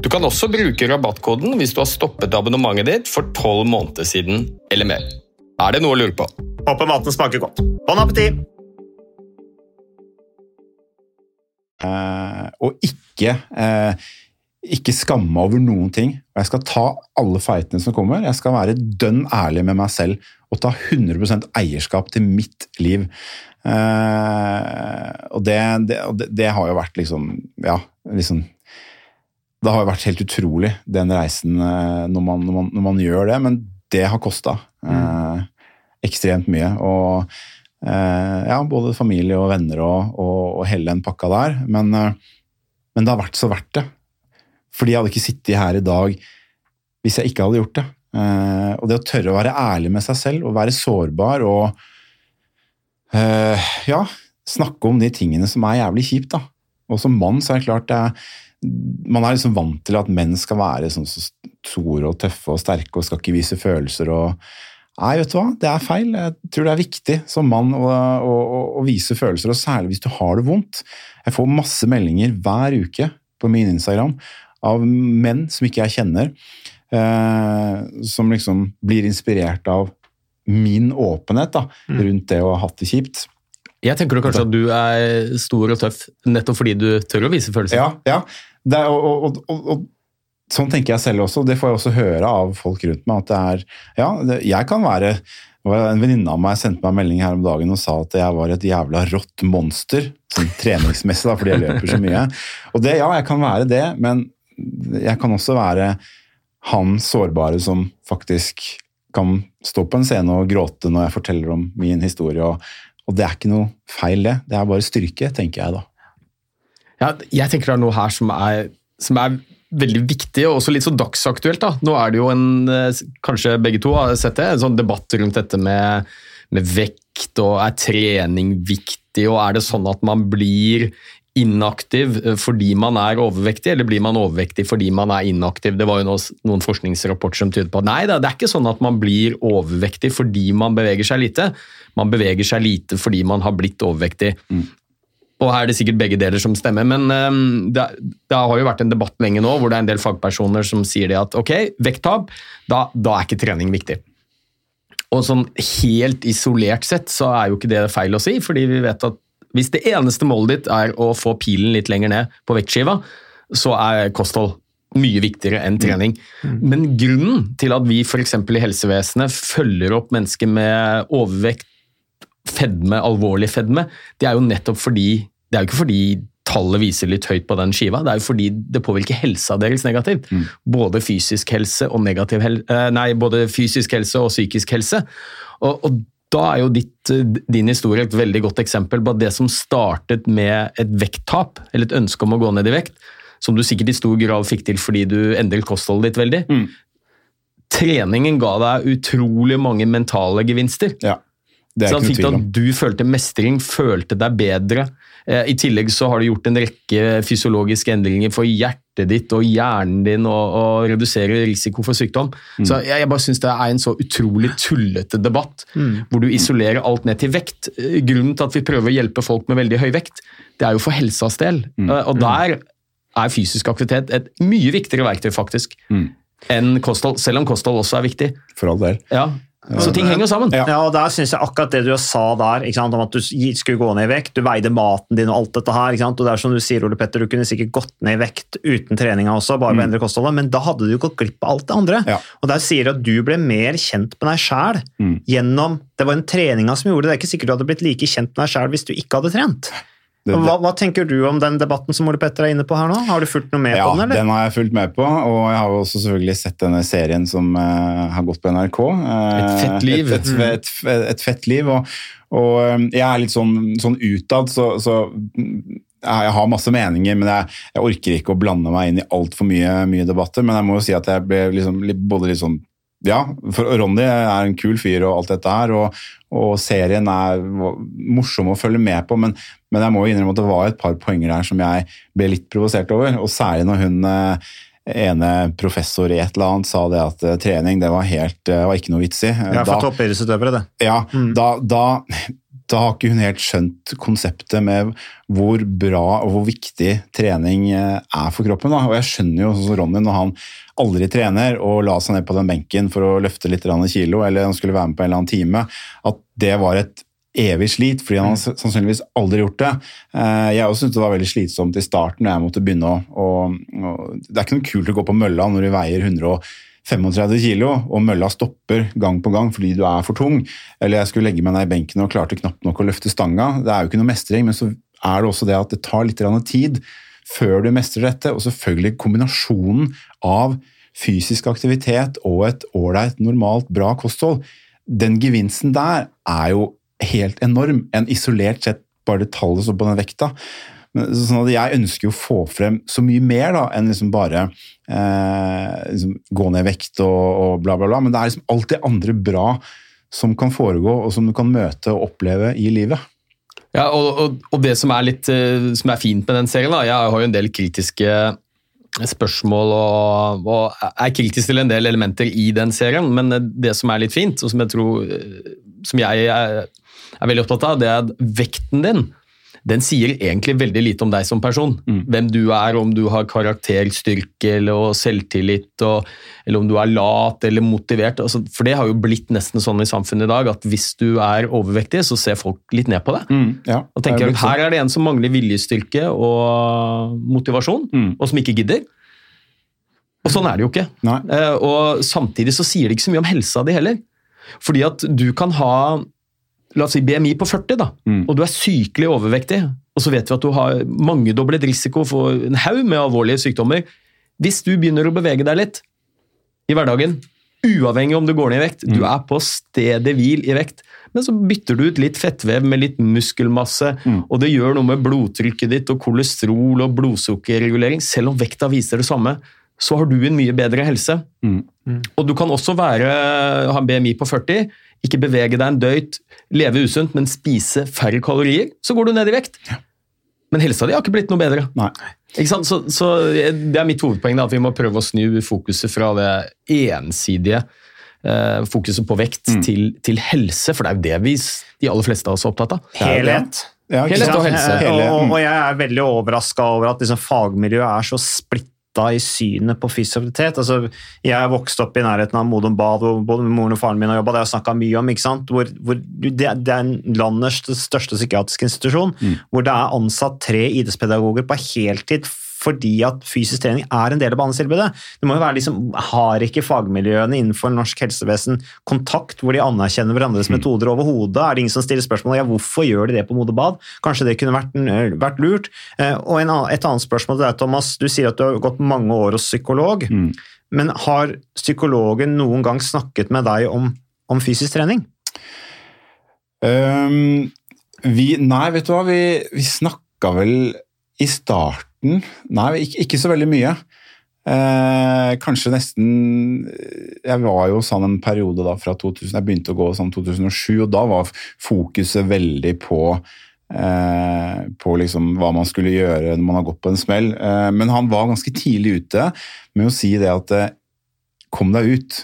Du kan også bruke rabattkoden hvis du har stoppet abonnementet ditt for 12 måneder siden eller mer. Er det noe å lure på? Håper maten smaker godt. Bon appétit! Uh, og ikke, uh, ikke skamme meg over noen ting. Og jeg skal ta alle feitene som kommer. Jeg skal være dønn ærlig med meg selv og ta 100% eierskap til mitt liv. Uh, og det, det, det, det har jo vært liksom Ja, liksom Det har vært helt utrolig, den reisen, eh, når man, når man, når man gjør det. Men det har kosta eh, ekstremt mye. Og eh, ja, både familie og venner og, og, og hele den pakka der. Men, eh, men det har vært så verdt det. Fordi jeg hadde ikke sittet her i dag hvis jeg ikke hadde gjort det. Eh, og det å tørre å være ærlig med seg selv og være sårbar og eh, ja, snakke om de tingene som er jævlig kjipt. da. Og som mann så er det klart det er, Man er liksom vant til at menn skal være sånn så store og tøffe og sterke og skal ikke vise følelser. og Nei, vet du hva, det er feil. Jeg tror det er viktig som mann å, å, å vise følelser, og særlig hvis du har det vondt. Jeg får masse meldinger hver uke på min Instagram av menn som ikke jeg kjenner, eh, som liksom blir inspirert av min åpenhet da, rundt det å ha hatt det kjipt. Jeg tenker kanskje at du er stor og tøff nettopp fordi du tør å vise følelser. Ja, ja. Det er, og, og, og, sånn tenker jeg selv også. Det får jeg også høre av folk rundt meg. at det er, ja, det, Jeg kan være En venninne av meg sendte meg en melding her om dagen og sa at jeg var et jævla rått monster. Sånn treningsmessig, da, fordi jeg løper så mye. Og det, ja, jeg kan være det, men jeg kan også være han sårbare som faktisk kan stå på en scene og gråte når jeg forteller om min historie. Og, og det er ikke noe feil, det. Det er bare styrke, tenker jeg da. Ja, jeg tenker det er noe her som er, som er veldig viktig, og også litt så dagsaktuelt. da. Nå er det jo en, eh, kanskje begge to har sett det, en sånn debatt rundt dette med, med vekt, og er trening viktig, og er det sånn at man blir inaktiv eh, fordi man er overvektig, eller blir man overvektig fordi man er inaktiv? Det var jo noen, forskningsrapporter som tydet på at nei, det er ikke sånn at man blir overvektig fordi man beveger seg lite. Man beveger seg lite fordi man har blitt overvektig. Mm. Og her er det sikkert begge deler som stemmer, men um, det, det, har jo vært en debatt lenge nå hvor det er en del fagpersoner som sier det at ok, vekttap, da, da er ikke trening viktig. Og sånn helt isolert sett så er jo ikke det feil å si, fordi vi vet at hvis det eneste målet ditt er å få pilen litt lenger ned på vektskiva, så er kosthold mye viktigere enn trening. Men grunnen til at vi f.eks. i helsevesenet følger opp mennesker med overvekt, fedme, alvorlig fedme, det er jo nettopp fordi Det er jo ikke fordi tallet viser litt høyt på den skiva, det er jo fordi det påvirker helsa deres negativt. Både fysisk helse og negativ hel nei, både fysisk helse og psykisk helse. Og, og da er jo ditt, din historie et veldig godt eksempel på at det som startet med et vekttap, eller et ønske om å gå ned i vekt, som du sikkert i stor grad fikk til fordi du endret kostholdet ditt veldig. Mm. Treningen ga deg utrolig mange mentale gevinster. Ja, så han fikk om. at du følte mestring, følte deg bedre. Eh, I tillegg så har du gjort en rekke fysiologiske endringer for hjertet ditt og hjernen din og, og redusere risiko for sykdom. Mm. Så jeg, jeg bare syns det er en så utrolig tullete debatt, hvor du isolerer alt ned til vekt. Eh, Grunnen til at vi prøver å hjelpe folk med veldig høy vekt, det er jo for helsas del. Mm. Eh, Og der er fysisk aktivitet et mye viktigere verktøy, faktisk, Mm. enn kosthold. Selv om kosthold også er viktig. For all del. Ja. Så ting henger sammen. Ja, og der synes jeg akkurat det du sa der, ikke sant, om at du skulle gå ned i vekt, du veide maten din og alt dette her, ikke sant, og det er som du sier, Ole Petter, du kunne sikkert gått ned i vekt uten treninga også, bare ved å endre kostholdet, men da hadde du gått glipp av alt det andre. Ja. Og der sier du at du ble mer kjent med deg sjæl gjennom Det var en treninga som gjorde det. Det er ikke sikkert du hadde blitt like kjent med deg sjæl hvis du ikke hadde trent. Hva, hva tenker du om den debatten som Ole Petter er inne på her nå? Har du fulgt noe med Ja, på den, eller? den har jeg fulgt med på, og jeg har jo også selvfølgelig sett denne serien som uh, har gått på NRK. Uh, Et fett liv. Et, et, et, et fett liv, og, og eh, jeg er litt sånn, sånn utad, så, så mm, jeg har masse meninger, men jeg, jeg orker ikke å blande meg inn i altfor mye, mye debatter. Men jeg må jo si at jeg ble liksom, både litt sånn ja, for Ronny er en kul fyr og alt dette her, og, og serien er morsom å følge med på, men, men jeg må jo innrømme at det var et par poenger der som jeg ble litt provosert over, og særlig når hun eh, ene professor i et eller annet sa det at eh, trening det var, helt, det var ikke noe vits i. Ja, for toppidrettsutøvere, det. Ja, da, da, da har ikke hun helt skjønt konseptet med hvor bra og hvor viktig trening eh, er for kroppen. Da. Og jeg skjønner jo sånn Ronny når han aldri trener og la seg ned på den benken for å løfte litt kilo, eller han skulle være med på en eller annen time, at det var et evig slit, fordi han har sannsynligvis aldri gjort det. Eh, Jeg også syntes det var veldig slitsomt i starten når jeg måtte begynne å, å Det er ikke noe kult å gå på mølla når du veier 135 kilo, og mølla stopper gang på gang fordi du er for tung. Eller jeg skulle legge meg ned i benken og klarte knapt nok å løfte stanga. Det er jo ikke noe mestring, men så er det også det at det tar litt tid før du mestrer dette, og selvfølgelig kombinasjonen av fysisk aktivitet og et ålreit, normalt, bra kosthold. Den gevinsten der er jo helt enorm. En isolert sett bare det tallet som på den vekta. Sånn at jeg ønsker jo å få frem så mye mer da, enn liksom bare eh, liksom gå ned i vekt og, og bla, bla, bla. Men det er liksom alt det andre bra som kan foregå, og som du kan møte og oppleve i livet. Ja, og, og, og det som er litt eh, som er fint med den serien, da, jeg har jo en del kritiske spørsmål og, og er kritisk til en del elementer i den serien, men det som er litt fint, og som jeg tror eh, som jeg er, er veldig opptatt av, det er at vekten din den sier egentlig veldig lite om deg som person. Mm. Hvem du er, om du har karakterstyrke eller selvtillit, og, eller om du er lat eller motivert. Altså, for det har jo blitt nesten sånn i samfunnet i dag at hvis du er overvektig, så ser folk litt ned på deg. Mm, ja, og tenker er at her er det en som mangler viljestyrke og motivasjon, Mm. og som ikke gidder. Og sånn er det jo ikke. Nei. Eh, og samtidig så sier det ikke så mye om helsa di heller. Fordi at du kan ha la oss si BMI på 40, da, Mm. og du er sykelig overvektig, og så vet vi at du har mangedoblet risiko for en haug med alvorlige sykdommer. Hvis du begynner å bevege deg litt i hverdagen, uavhengig om du går ned i vekt, du er på stedet hvil i vekt, men så bytter du ut litt fettvev med litt muskelmasse, og det gjør noe med blodtrykket ditt og kolesterol og blodsukkerregulering, selv om vekta viser det samme, så har du en mye bedre helse. Mm. Og du kan også være, ha en BMI på 40, ikke bevege deg en døyt, leve usunt, men spise færre kalorier, så går du ned i vekt. Men helsa di har ikke blitt noe bedre. Nei. Ikke sant? Så, så det er mitt hovedpoeng, da, at vi må prøve å snu fokuset fra det ensidige eh, fokuset på vekt Mm. til, til helse, for det er jo det vi, de aller fleste av oss er opptatt av. Helhet. Ja, Helhet og helse. Og, og jeg er veldig overraska over at liksom, fagmiljøet er så splitta i synet på fysisk aktivitet. Altså, jeg vokst opp i nærheten av Modum Bad, hvor både moren og faren min har jobba. Det har jeg snakka mye om. ikke sant? Hvor, hvor det, det er landets største psykiatriske institusjon, hvor det er ansatt tre idrettspedagoger på heltid fordi at fysisk trening er en del av behandlingstilbudet. Det må jo være liksom, Har ikke fagmiljøene innenfor norsk helsevesen kontakt hvor de anerkjenner hverandres metoder overhodet? Er det ingen som stiller spørsmål ja, hvorfor gjør de det på Mode Bad? Kanskje det kunne vært, vært lurt? Eh, Og en, et annet spørsmål til deg, Thomas. Du sier at du har gått mange år hos psykolog. Men har psykologen noen gang snakket med deg om, om fysisk trening? Um, vi, nei, vet du hva, vi, vi snakka vel i starten Nei, ikke, ikke så veldig mye. Eh, kanskje nesten Jeg var jo sånn en periode da fra 2000, jeg begynte å gå sånn 2007, og da var fokuset veldig på eh, på liksom hva man skulle gjøre når man har gått på en smell. Eh, men han var ganske tidlig ute med å si det at eh, kom deg ut.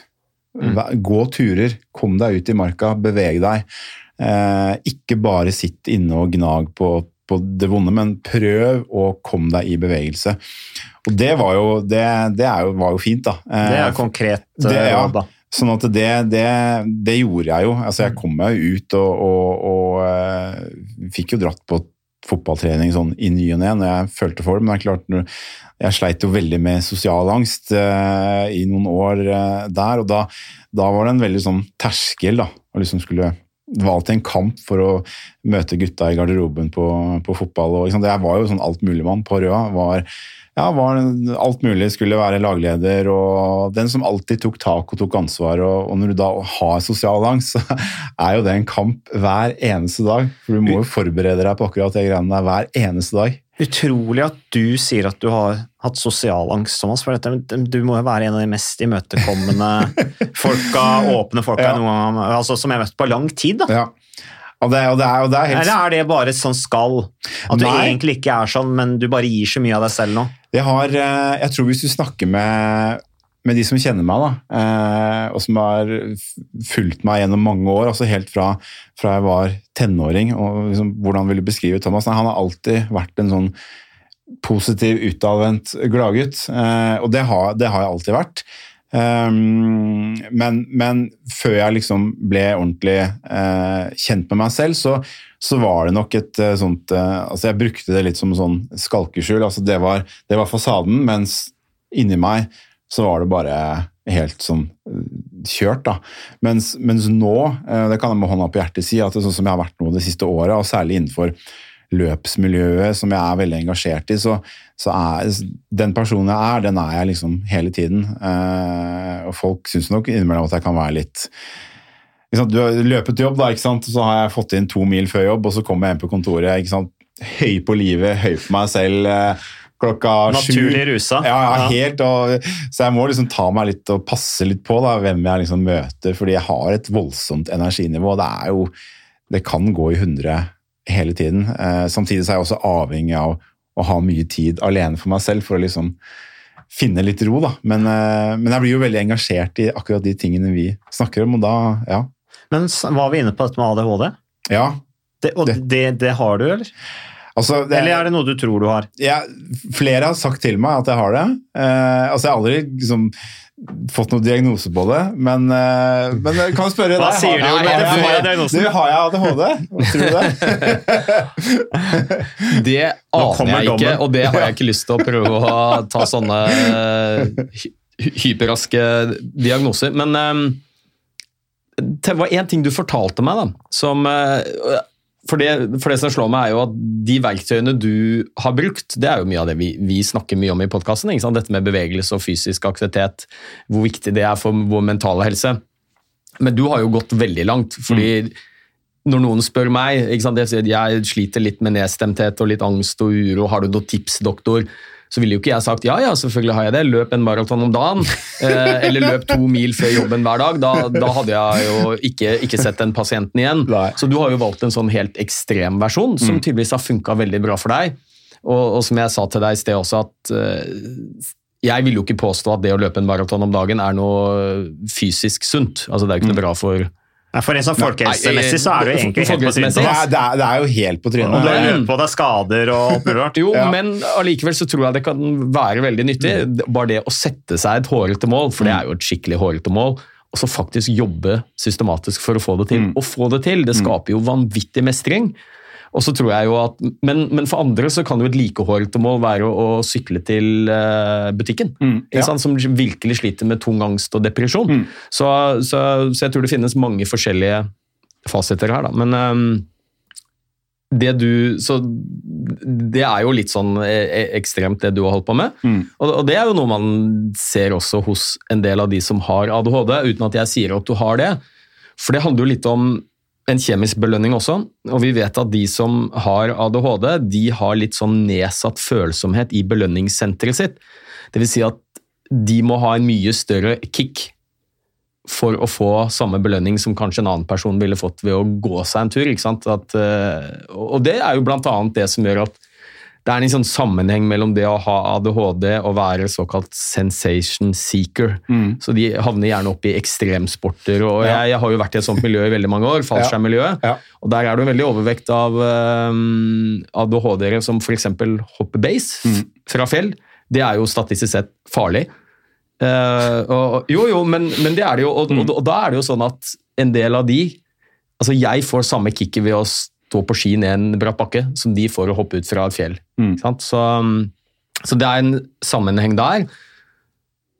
Mm. Gå turer, kom deg ut i marka, beveg deg. Eh, ikke bare sitt inne og gnag på, på det vonde, men prøv å komme deg i bevegelse. Og det var jo, det, det er jo, var jo fint, da. Eh, Det er konkret det, eh, ja. råd, da. Sånn at det, det, det gjorde jeg jo. Altså, jeg kom meg jo ut og, og, og eh, fikk jo dratt på fotballtrening sånn i ny og ne når jeg følte for det. Men det er klart, jeg sleit jo veldig med sosial angst eh, i noen år eh, der, og da, da var det en veldig sånn terskel da, å liksom skulle det var alltid en kamp for å møte gutta i garderoben på, på fotball. Og, liksom, det var jo sånn altmuligmann på Røa. Var, ja, var alt mulig, skulle være lagleder og den som alltid tok tak og tok ansvar. Og, og når du da har sosial angst, så er jo det en kamp hver eneste dag. For du må jo forberede deg på akkurat de greiene der hver eneste dag. Utrolig at du sier at du har hatt sosial angst, Thomas. For dette, du må jo være en av de mest imøtekommende (laughs) folka, åpne folka Ja. noen altså, som jeg har møtt på lang tid. da. Ja. Og det, og det er, det er helt... Eller er det bare et sånt skall? At du Nei. egentlig ikke er sånn, men du bare gir så mye av deg selv nå? Jeg har, eh, jeg tror hvis du snakker med, med de som kjenner meg, da, eh, og som har fulgt meg gjennom mange år, altså helt fra, fra jeg var tenåring, og liksom, hvordan vil du beskrive Thomas? Nei, han har alltid vært en sånn positiv, utadvendt gladgutt, eh, og det har, det har jeg alltid vært. Um, men, men før jeg liksom ble ordentlig uh, kjent med meg selv, så, så var det nok et uh, sånt uh, Altså, jeg brukte det litt som sånn skalkeskjul. Altså, det var, det var fasaden, mens inni meg så var det bare helt sånn kjørt, da. Mens, mens nå, det kan jeg med hånda på hjertet si, at det er sånn som jeg har vært nå det siste året, og særlig innenfor løpsmiljøet som jeg er veldig engasjert i, så, så er den personen jeg er, den er jeg liksom hele tiden. Eh, og folk syns nok innimellom at jeg kan være litt liksom, Du har løpet til jobb, da, ikke sant? så har jeg fått inn to mil før jobb, og så kommer jeg hjem på kontoret ikke sant? høy på livet, høy på meg selv. eh, Klokka sju. Naturlig rusa. Ja, ja, Ja. helt. Og, så jeg må liksom ta meg litt og passe litt på da, hvem jeg liksom møter, fordi jeg har et voldsomt energinivå. Det er jo Det kan gå i hundre hele tiden. Eh, samtidig så er jeg også avhengig av å ha mye tid alene for meg selv for å liksom finne litt ro, da. Men, eh, men jeg blir jo veldig engasjert i akkurat de tingene vi snakker om, og da, ja. Men var vi inne på dette med ADHD? Ja. Det, og det, det har du, eller? Altså, det, Eller er det noe du tror du har? Ja, flere har sagt til meg at jeg har det. Eh, altså, jeg har aldri liksom, fått noen diagnose på det, men, eh, men jeg kan spørre (laughs) Hva deg, sier du om jeg diagnosen? Du, har jeg ADHD? Hva Tror du (laughs) det? Det aner jeg ikke, og det har jeg (laughs) ikke lyst til å prøve å ta sånne eh, hyperraske diagnoser. Men eh, det var én ting du fortalte meg, da, som eh, for det, for det som slår meg, er jo at de verktøyene du har brukt, det er jo mye av det vi, vi snakker mye om i podkasten. Dette med bevegelse og fysisk aktivitet, hvor viktig det er for vår mentale helse. Men du har jo gått veldig langt. fordi når noen spør meg ikke sant, jeg, sier jeg sliter litt med nedstemthet og litt angst og uro, har du noen tips, doktor? Så ville jo ikke jeg sagt ja, ja, selvfølgelig har jeg det, løp en maraton om dagen. (laughs) Eh, eller løp to mil før jobben hver dag. Da, da hadde jeg jo ikke, ikke sett den pasienten igjen. Så du har jo valgt en sånn helt ekstrem versjon, som tydeligvis har funka veldig bra for deg. Og, og som jeg sa til deg i sted også, at eh, jeg vil jo ikke påstå at det å løpe en maraton om dagen er noe fysisk sunt. Altså Det er jo ikke noe bra for For en sånn folkehelsemessig så er det jo egentlig helt på trynet. Det er, det, er, det er jo helt på Og trynet. du har Mm. på deg skader og alt mulig rart. Jo, (laughs) Ja. men allikevel så tror jeg det kan være veldig nyttig. Bare det å sette seg et hårete mål, for det er jo et skikkelig hårete mål, og så faktisk jobbe systematisk for å få det til. og få det til, det skaper jo vanvittig mestring. Og så tror jeg jo at, men, men for andre så kan jo et likehårete mål være å, å sykle til uh, butikken. Mm, ja. Som virkelig sliter med tung angst og depresjon. Så, så, så jeg tror det finnes mange forskjellige fasiter her, da. Men um, det du Så det er jo litt sånn eh, eh, ekstremt, det du har holdt på med. Og, og det er jo noe man ser også hos en del av de som har ADHD, uten at jeg sier at du har det. For det handler jo litt om en kjemisk belønning også, og vi vet at de som har ADHD, de har litt sånn nedsatt følsomhet i belønningssenteret sitt. Det vil si at de må ha en mye større kick for å få samme belønning som kanskje en annen person ville fått ved å gå seg en tur. ikke? At, eh, og det er jo blant annet det som gjør at det er en sånn sammenheng mellom det å ha ADHD og være såkalt sensation seeker. Så de havner gjerne opp i ekstremsporter. og Ja. jeg, jeg har jo vært i et sånt miljø i veldig mange år, (laughs) fallskjermmiljøet. Ja. Og der er det veldig overvekt av um, ADHD-ere som f.eks. hopper base fra fjell. Det er jo statistisk sett farlig. Uh, og, jo, jo, men, men det er det jo, og, og, og da er det jo sånn at en del av de Altså, jeg får samme kicket ved å stå på ski ned en bratt bakke som de får å hoppe ut fra et fjell. Mm. sant? Så, så det er en sammenheng der.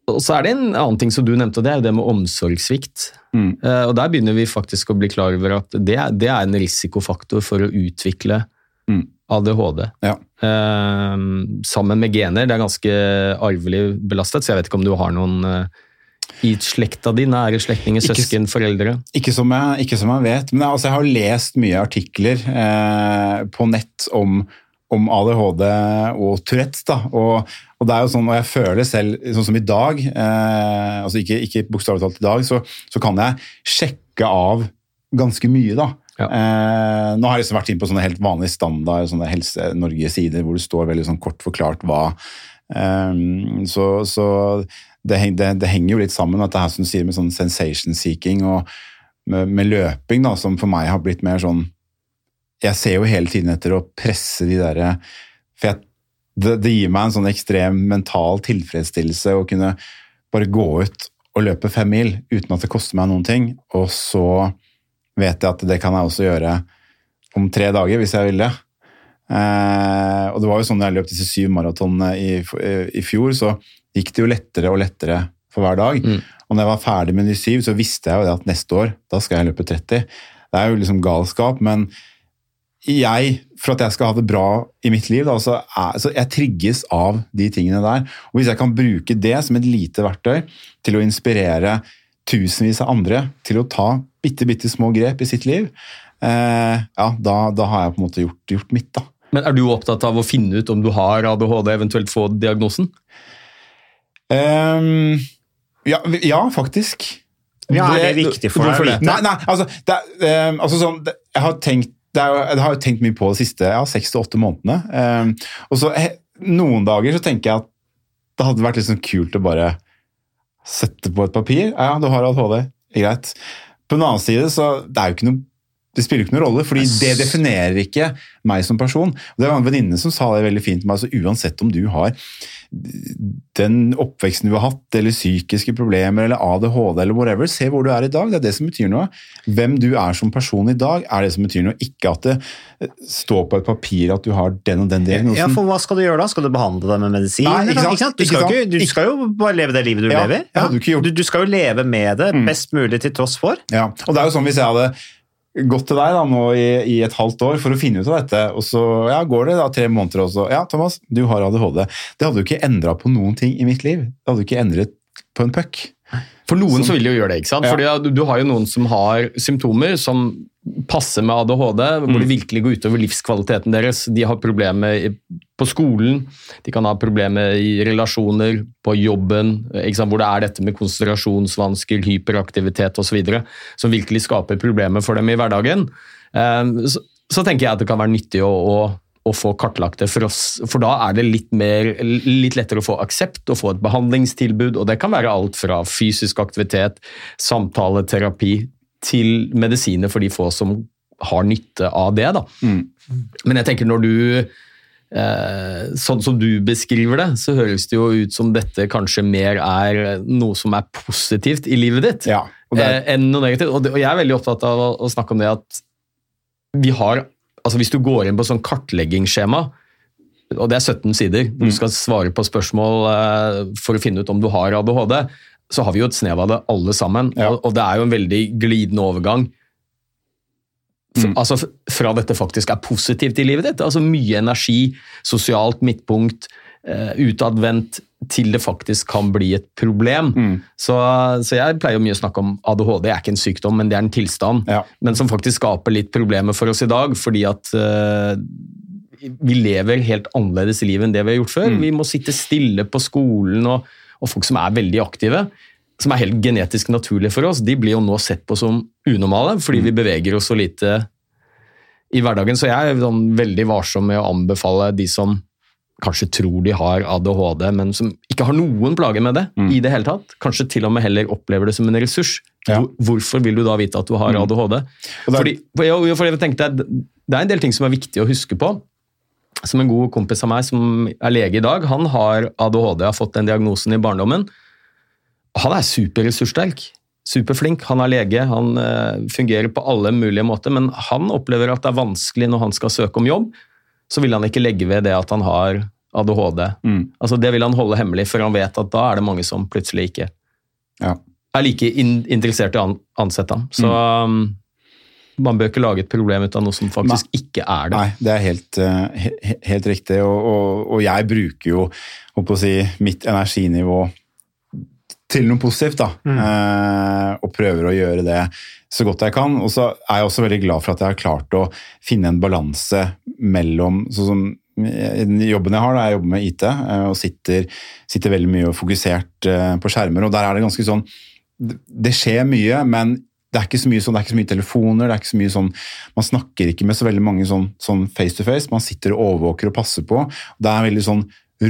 Og så er det en annen ting som du nevnte, og det er jo det med omsorgssvikt. Eh, og der begynner vi faktisk å bli klar over at det, det er en risikofaktor for å utvikle ADHD. Ja. Eh, sammen med gener. Det er ganske arvelig belastet, så jeg vet ikke om du har noen eh, i slekta di, nære slektninger, Ikke søsken, foreldre? Ikke som jeg, ikke som jeg vet, men jeg, altså, jeg har lest mye artikler eh, på nett om, om ADHD og Tourettes. Da. Og, og det er jo sånn, og jeg føler selv, sånn som i dag, eh, altså ikke, ikke bokstavelig talt i dag, så, så kan jeg sjekke av ganske mye. da. Eh, nå har jeg liksom vært inn på sånne helt vanlige standard sånne Helse Norge-sider hvor det står veldig sånn kort forklart hva. Eh, så så det, det, det henger jo litt sammen, at det her som du sier med sånn sensation seeking og med, med løping, da, som for meg har blitt mer sånn Jeg ser jo hele tiden etter å presse de derre For jeg, det, det gir meg en sånn ekstrem mental tilfredsstillelse å kunne bare gå ut og løpe fem mil uten at det koster meg noen ting, og så vet jeg at det kan jeg også gjøre om tre dager hvis jeg vil det. Eh, og det var jo sånn da jeg løp disse syv maratonene i, i fjor, så gikk det jo lettere og lettere for hver dag. Og når jeg var ferdig med de syv, så visste jeg jo det at neste år, da skal jeg løpe 30. Det er jo liksom galskap, men jeg, for at jeg skal ha det bra i mitt liv, da, så, er, så jeg trigges av de tingene der. Og hvis jeg kan bruke det som et lite verktøy til å inspirere tusenvis av andre til å ta bitte, bitte små grep i sitt liv, eh, ja, da, da har jeg på en måte gjort, gjort mitt, da. Men er du opptatt av å finne ut om du har ADHD, eventuelt få diagnosen? Ehm, ja, ja, faktisk. Ja, er det viktig for deg å vite? Nei, nei, altså, det, er, ehm, altså sånn, det, jeg, har tenkt, det er, jeg har tenkt mye på det siste ja, seks til åtte månedene. Um, og så he, noen dager så tenker jeg at det hadde vært sånn kult å bare sette på et papir. Ja, du har ADHD. Greit. På den annen side så det er jo ikke noe det spiller ikke noen rolle, fordi det definerer ikke meg som person. Det var en venninne som sa det veldig fint til meg. altså Uansett om du har den oppveksten du har hatt, eller psykiske problemer, eller ADHD, eller whatever, se hvor du er i dag. Det er det som betyr noe. Hvem du er som person i dag, er det som betyr noe. Ikke at det eh, står på et papir at du har den og den diagnosen. Ja, for Hva skal du gjøre da? Skal du behandle deg med medisin? Nei, ikke eller? sant? Du, skal Ikke du skal jo bare leve det livet du Ja, lever. ikke gjort- Du, du skal jo leve med det best mulig til tross for. Ja, og det er jo sånn hvis jeg hadde gått til deg da nå i, i et halvt år for å finne ut av dette, og så ja, går det da tre måneder også. Ja, Thomas, du har ADHD. Det hadde jo ikke endra på noen ting i mitt liv. Det hadde jo ikke endret på en puck. For noen Som- så vil de jo gjøre det, ikke sant? Ja. Fordi du, du har jo noen som har symptomer som passer med ADHD, hvor Mm. det virkelig går utover livskvaliteten deres. De har problemer på skolen, de kan ha problemer i relasjoner, på jobben, hvor det er dette med konsentrasjonsvansker, hyperaktivitet osv. som virkelig skaper problemer for dem i hverdagen. Eh, Så, så tenker jeg at det kan være nyttig å, å å få kartlagt det for oss, for da er det litt, mer, litt lettere å få aksept og få et behandlingstilbud, og det kan være alt fra fysisk aktivitet, samtaleterapi, til medisiner for de få som har nytte av det. Da. Men jeg tenker når du eh, Sånn som du beskriver det, så høres det jo ut som dette kanskje mer er noe som er positivt i livet ditt Ja, er, eh, enn noe negativt. Og, jeg er veldig opptatt av å snakke om det at vi har altså Hvis du går inn på sånn kartleggingsskjema, og det er 17 sider, du skal svare på spørsmål eh, for å finne ut om du har ADHD, så har vi jo et snev av det alle sammen. Ja. Og, og det er jo en veldig glidende overgang. Mm. altså Fra dette faktisk er positivt i livet ditt. altså Mye energi, sosialt midtpunkt, eh, utadvendt, til det faktisk kan bli et problem. Så, så jeg pleier jo mye å snakke om ADHD. Det er ikke en sykdom, men det er en tilstand. Ja. Men som faktisk skaper litt problemer for oss i dag, fordi at uh, vi lever helt annerledes i livet enn det vi har gjort før. Vi må sitte stille på skolen, og, og folk som er veldig aktive, som er helt genetisk naturlige for oss, de blir jo nå sett på som unormale, fordi vi beveger oss så lite i hverdagen. Så jeg er sånn veldig varsom med å anbefale de som kanskje tror de har ADHD, men som ikke har noen plager med det i det hele tatt. Kanskje til og med heller opplever det som en ressurs. Ja. Hvorfor vil du da vite at du har ADHD? Mm. Fordi, for jeg, tenkte, det er en del ting som er viktig å huske på. Som en god kompis av meg som er lege i dag, han har ADHD, har fått den diagnosen i barndommen. Han er superressurssterk, superflink. Han er lege, han eh, fungerer på alle mulige måter, men han opplever at det er vanskelig når han skal søke om jobb. Så vil han ikke legge ved det at han har ADHD. Mm. Altså Det vil han holde hemmelig, for han vet at da er det mange som plutselig ikke Ja. er like in interessert i å an ansette ham. Så um, man bør ikke lage et problem ut av noe som faktisk ikke er det. Nei, det er helt, eh, he- helt riktig. Og, og, og jeg bruker jo holdt på å si, mitt energinivå til noe positivt, da. Eh, og prøver å gjøre det så godt jeg kan. Og så er jeg også veldig glad for at jeg har klart å finne en balanse mellom sånn som eh, Jobben jeg har, da, jeg jobber med IT eh, og sitter, sitter veldig mye og fokusert eh, på skjermer. og der er det ganske sånn Det skjer mye, men det er ikke så mye sånn, det er ikke så mye telefoner, det er ikke så mye sånn, man snakker ikke med så veldig mange sånn, sånn face to face, man sitter og overvåker og passer på. Og Det er veldig sånn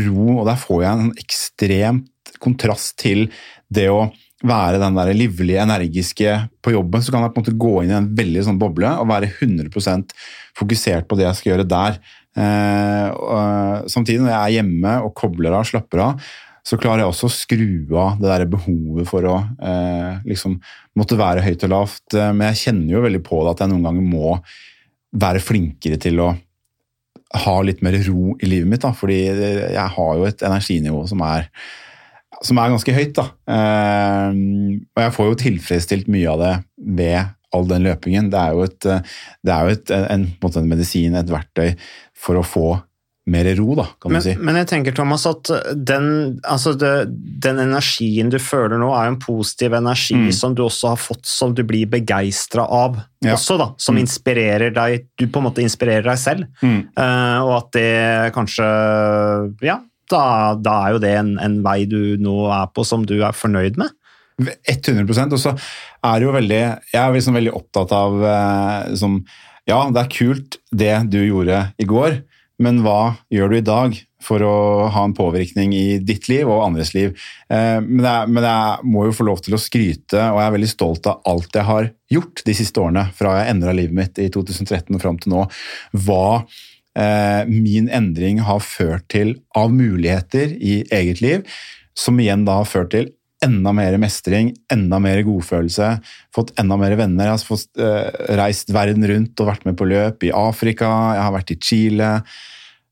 ro, og der får jeg en ekstremt kontrast til det å være den der livlige, energiske på jobben, så kan jeg på en måte gå inn i en veldig sånn boble og være 100% fokusert på det jeg skal gjøre der. Eh, og, samtidig, når jeg er hjemme og kobler av, slapper av, så klarer jeg også å skru av det der behovet for å eh, liksom måtte være høyt og lavt. Eh, Men jeg kjenner jo veldig på det at jeg noen ganger må være flinkere til å ha litt mer ro i livet mitt. Da, fordi jeg har jo et energinivå som er, som er ganske høyt. Da. Eh, og jeg får jo tilfredsstilt mye av det ved all den løpingen. Det er jo, et, det er jo et, en, en, en medisin, et verktøy for å få mer ro, da, kan Men, du si. men jeg tenker, Thomas, at den, altså det, den energien du føler nå, er en positiv energi Mm. som du også har fått, som du blir begeistra av Ja. også, da. Som Mm. inspirerer deg, du på en måte inspirerer deg selv. Mm. uh, og at det kanskje Ja, da, da er jo det en, en vei du nå er på som du er fornøyd med. 100 Og så er det jo veldig Jeg er liksom veldig opptatt av liksom, Ja, det er kult det du gjorde i går, men hva gjør du i dag for å ha en påvirkning i ditt liv og andres liv? Eh, men, jeg, men jeg må jo få lov til å skryte, og jeg er veldig stolt av alt jeg har gjort de siste årene, fra jeg endra livet mitt i 2013 og fram til nå. Hva min endring har ført til av muligheter i eget liv, som igjen da har ført til enda mer mestring, enda mer godfølelse, fått enda mer venner. Jeg har fått eh, reist verden rundt og vært med på løp i Afrika, jeg har vært i Chile,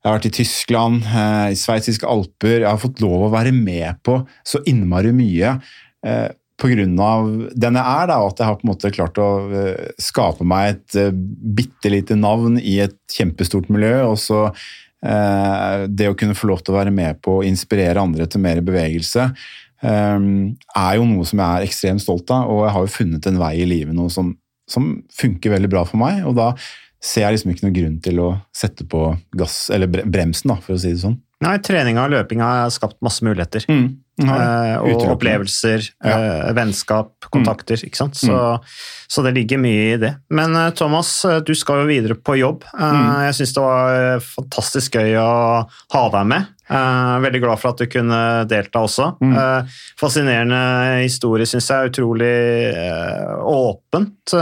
jeg har vært i Tyskland, eh, i sveitsiske alper. Jeg har fått lov å være med på så innmari mye eh, av den jeg er, da, at jeg har på en måte klart å eh, skape meg et uh, bitte lite navn i et kjempestort miljø. og så eh, det å kunne få lov til å være med på å inspirere andre til mer bevegelse, eh, er jo noe som jeg er ekstremt stolt av, og jeg har jo funnet en vei i livet nå som, som funker veldig bra for meg. og da ser jeg liksom ikke noen grunn til å sette på gass, eller bremsen, da, for å si det sånn. Nei, treninga og løpinga har skapt masse muligheter. Ja, Eh, og opplevelser, eh, vennskap, kontakter. ikke sant? Så, så det ligger mye i det. Men eh, Thomas, du skal jo videre på jobb. Eh, Jeg syns det var fantastisk gøy å ha deg med. Eh, veldig glad for at du kunne delta også. Eh, fascinerende historie, syns jeg. Utrolig åpent.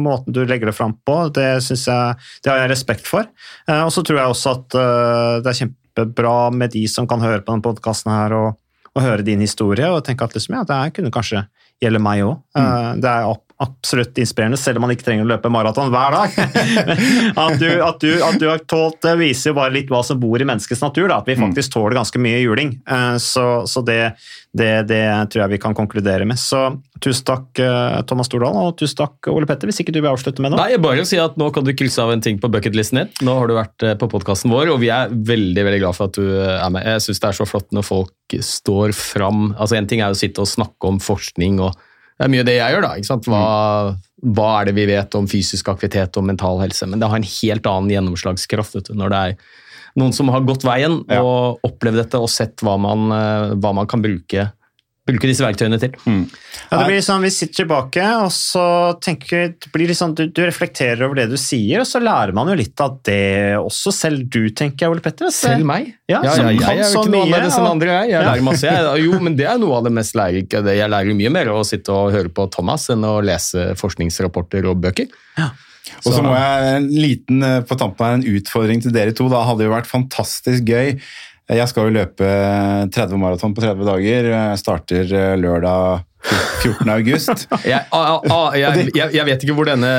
Måten du legger det fram på, det synes jeg det har jeg respekt for. Eh, og så tror jeg også at det er kjempebra med de som kan høre på denne podkasten her og, og høre din historie, og tenke at liksom, ja, det kunne kanskje gjelde meg òg. det er ab- absolutt inspirerende, selv om man ikke trenger å løpe maraton hver dag. (laughs) at, du, at, du, at du har tålt det, viser jo bare litt hva som bor i menneskets natur. Da, at vi faktisk tåler ganske mye juling. Eh, Så, så det, det, det tror jeg vi kan konkludere med. Så tusen takk, eh, Thomas Stordalen, og tusen takk, Ole Petter, hvis ikke du vil avslutte med noe. Nei, bare å si at Nå kan du krysse av en ting på bucketlisten din. Nå har du vært eh, på podkasten vår, og vi er veldig veldig glad for at du er med. Jeg syns det er så flott når folk står fram. Altså, En ting er jo å sitte og snakke om forskning, og det er mye det jeg gjør. da, ikke sant? Hva, hva er det vi vet om fysisk aktivitet og mental helse? Men det har en helt annen gjennomslagskraft du, når det er noen som har gått veien og opplevd dette og sett hva man, eh, hva man kan bruke, bruke disse verktøyene til. Ja, det blir sånn, Vi sitter tilbake, og så tenker blir sånn, du, du reflekterer over det du sier, og så lærer man jo litt av det også, selv du, tenker jeg, Ole Petter. Så- Selv meg? Ja, ja, ja, kan jeg er jo ikke noe annerledes enn andre. Jeg, jeg Ja. lærer masse. Jeg, jo, men det er noe av det mest lærerike. Jeg lærer mye mer av å sitte og høre på Thomas enn å lese forskningsrapporter og bøker. Og så må jeg en liten eh, på tampen her, en utfordring til dere to. Da hadde jo vært fantastisk gøy. Jeg skal jo løpe 30 maraton på 30 dager. Jeg starter eh, lørdag 14. august. Jeg, a, a, jeg, jeg, jeg vet ikke hvor denne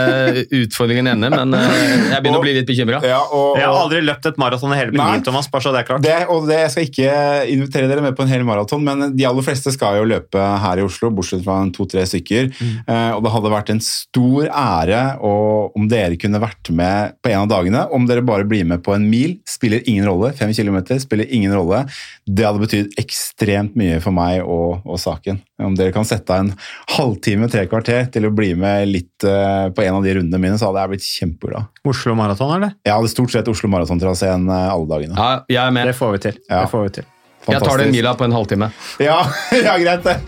utfordringen ender, men eh, jeg begynner å bli litt bekymra. Ja, Jeg har aldri løpt et maraton i hele mitt liv, Thomas, bare så det er klart. Det, og det, jeg skal ikke invitere dere med på en hel maraton, men de aller fleste skal jo løpe her i Oslo, bortsett fra to-tre stykker. Eh, og det hadde vært en stor ære og, om dere kunne vært med på en av dagene. Om dere bare blir med på en mil, spiller ingen rolle. Fem kilometer spiller ingen rolle. Det hadde betydd ekstremt mye for meg og, og saken. Om dere kan sette av en halvtime, tre kvarter til å bli med litt eh, på en av de rundene mine, så hadde jeg blitt kjempeglad. Oslo Maraton, eller? det er stort sett Oslo Maraton-traseen eh, alle dagene. Ja, jeg er med. Det får vi til. Ja. Det får vi til. Fantastisk. Jeg tar den en mila på en halvtime. Ja, (laughs) ja greit det.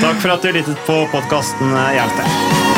Takk for at du lyttet på podkasten Hjelte.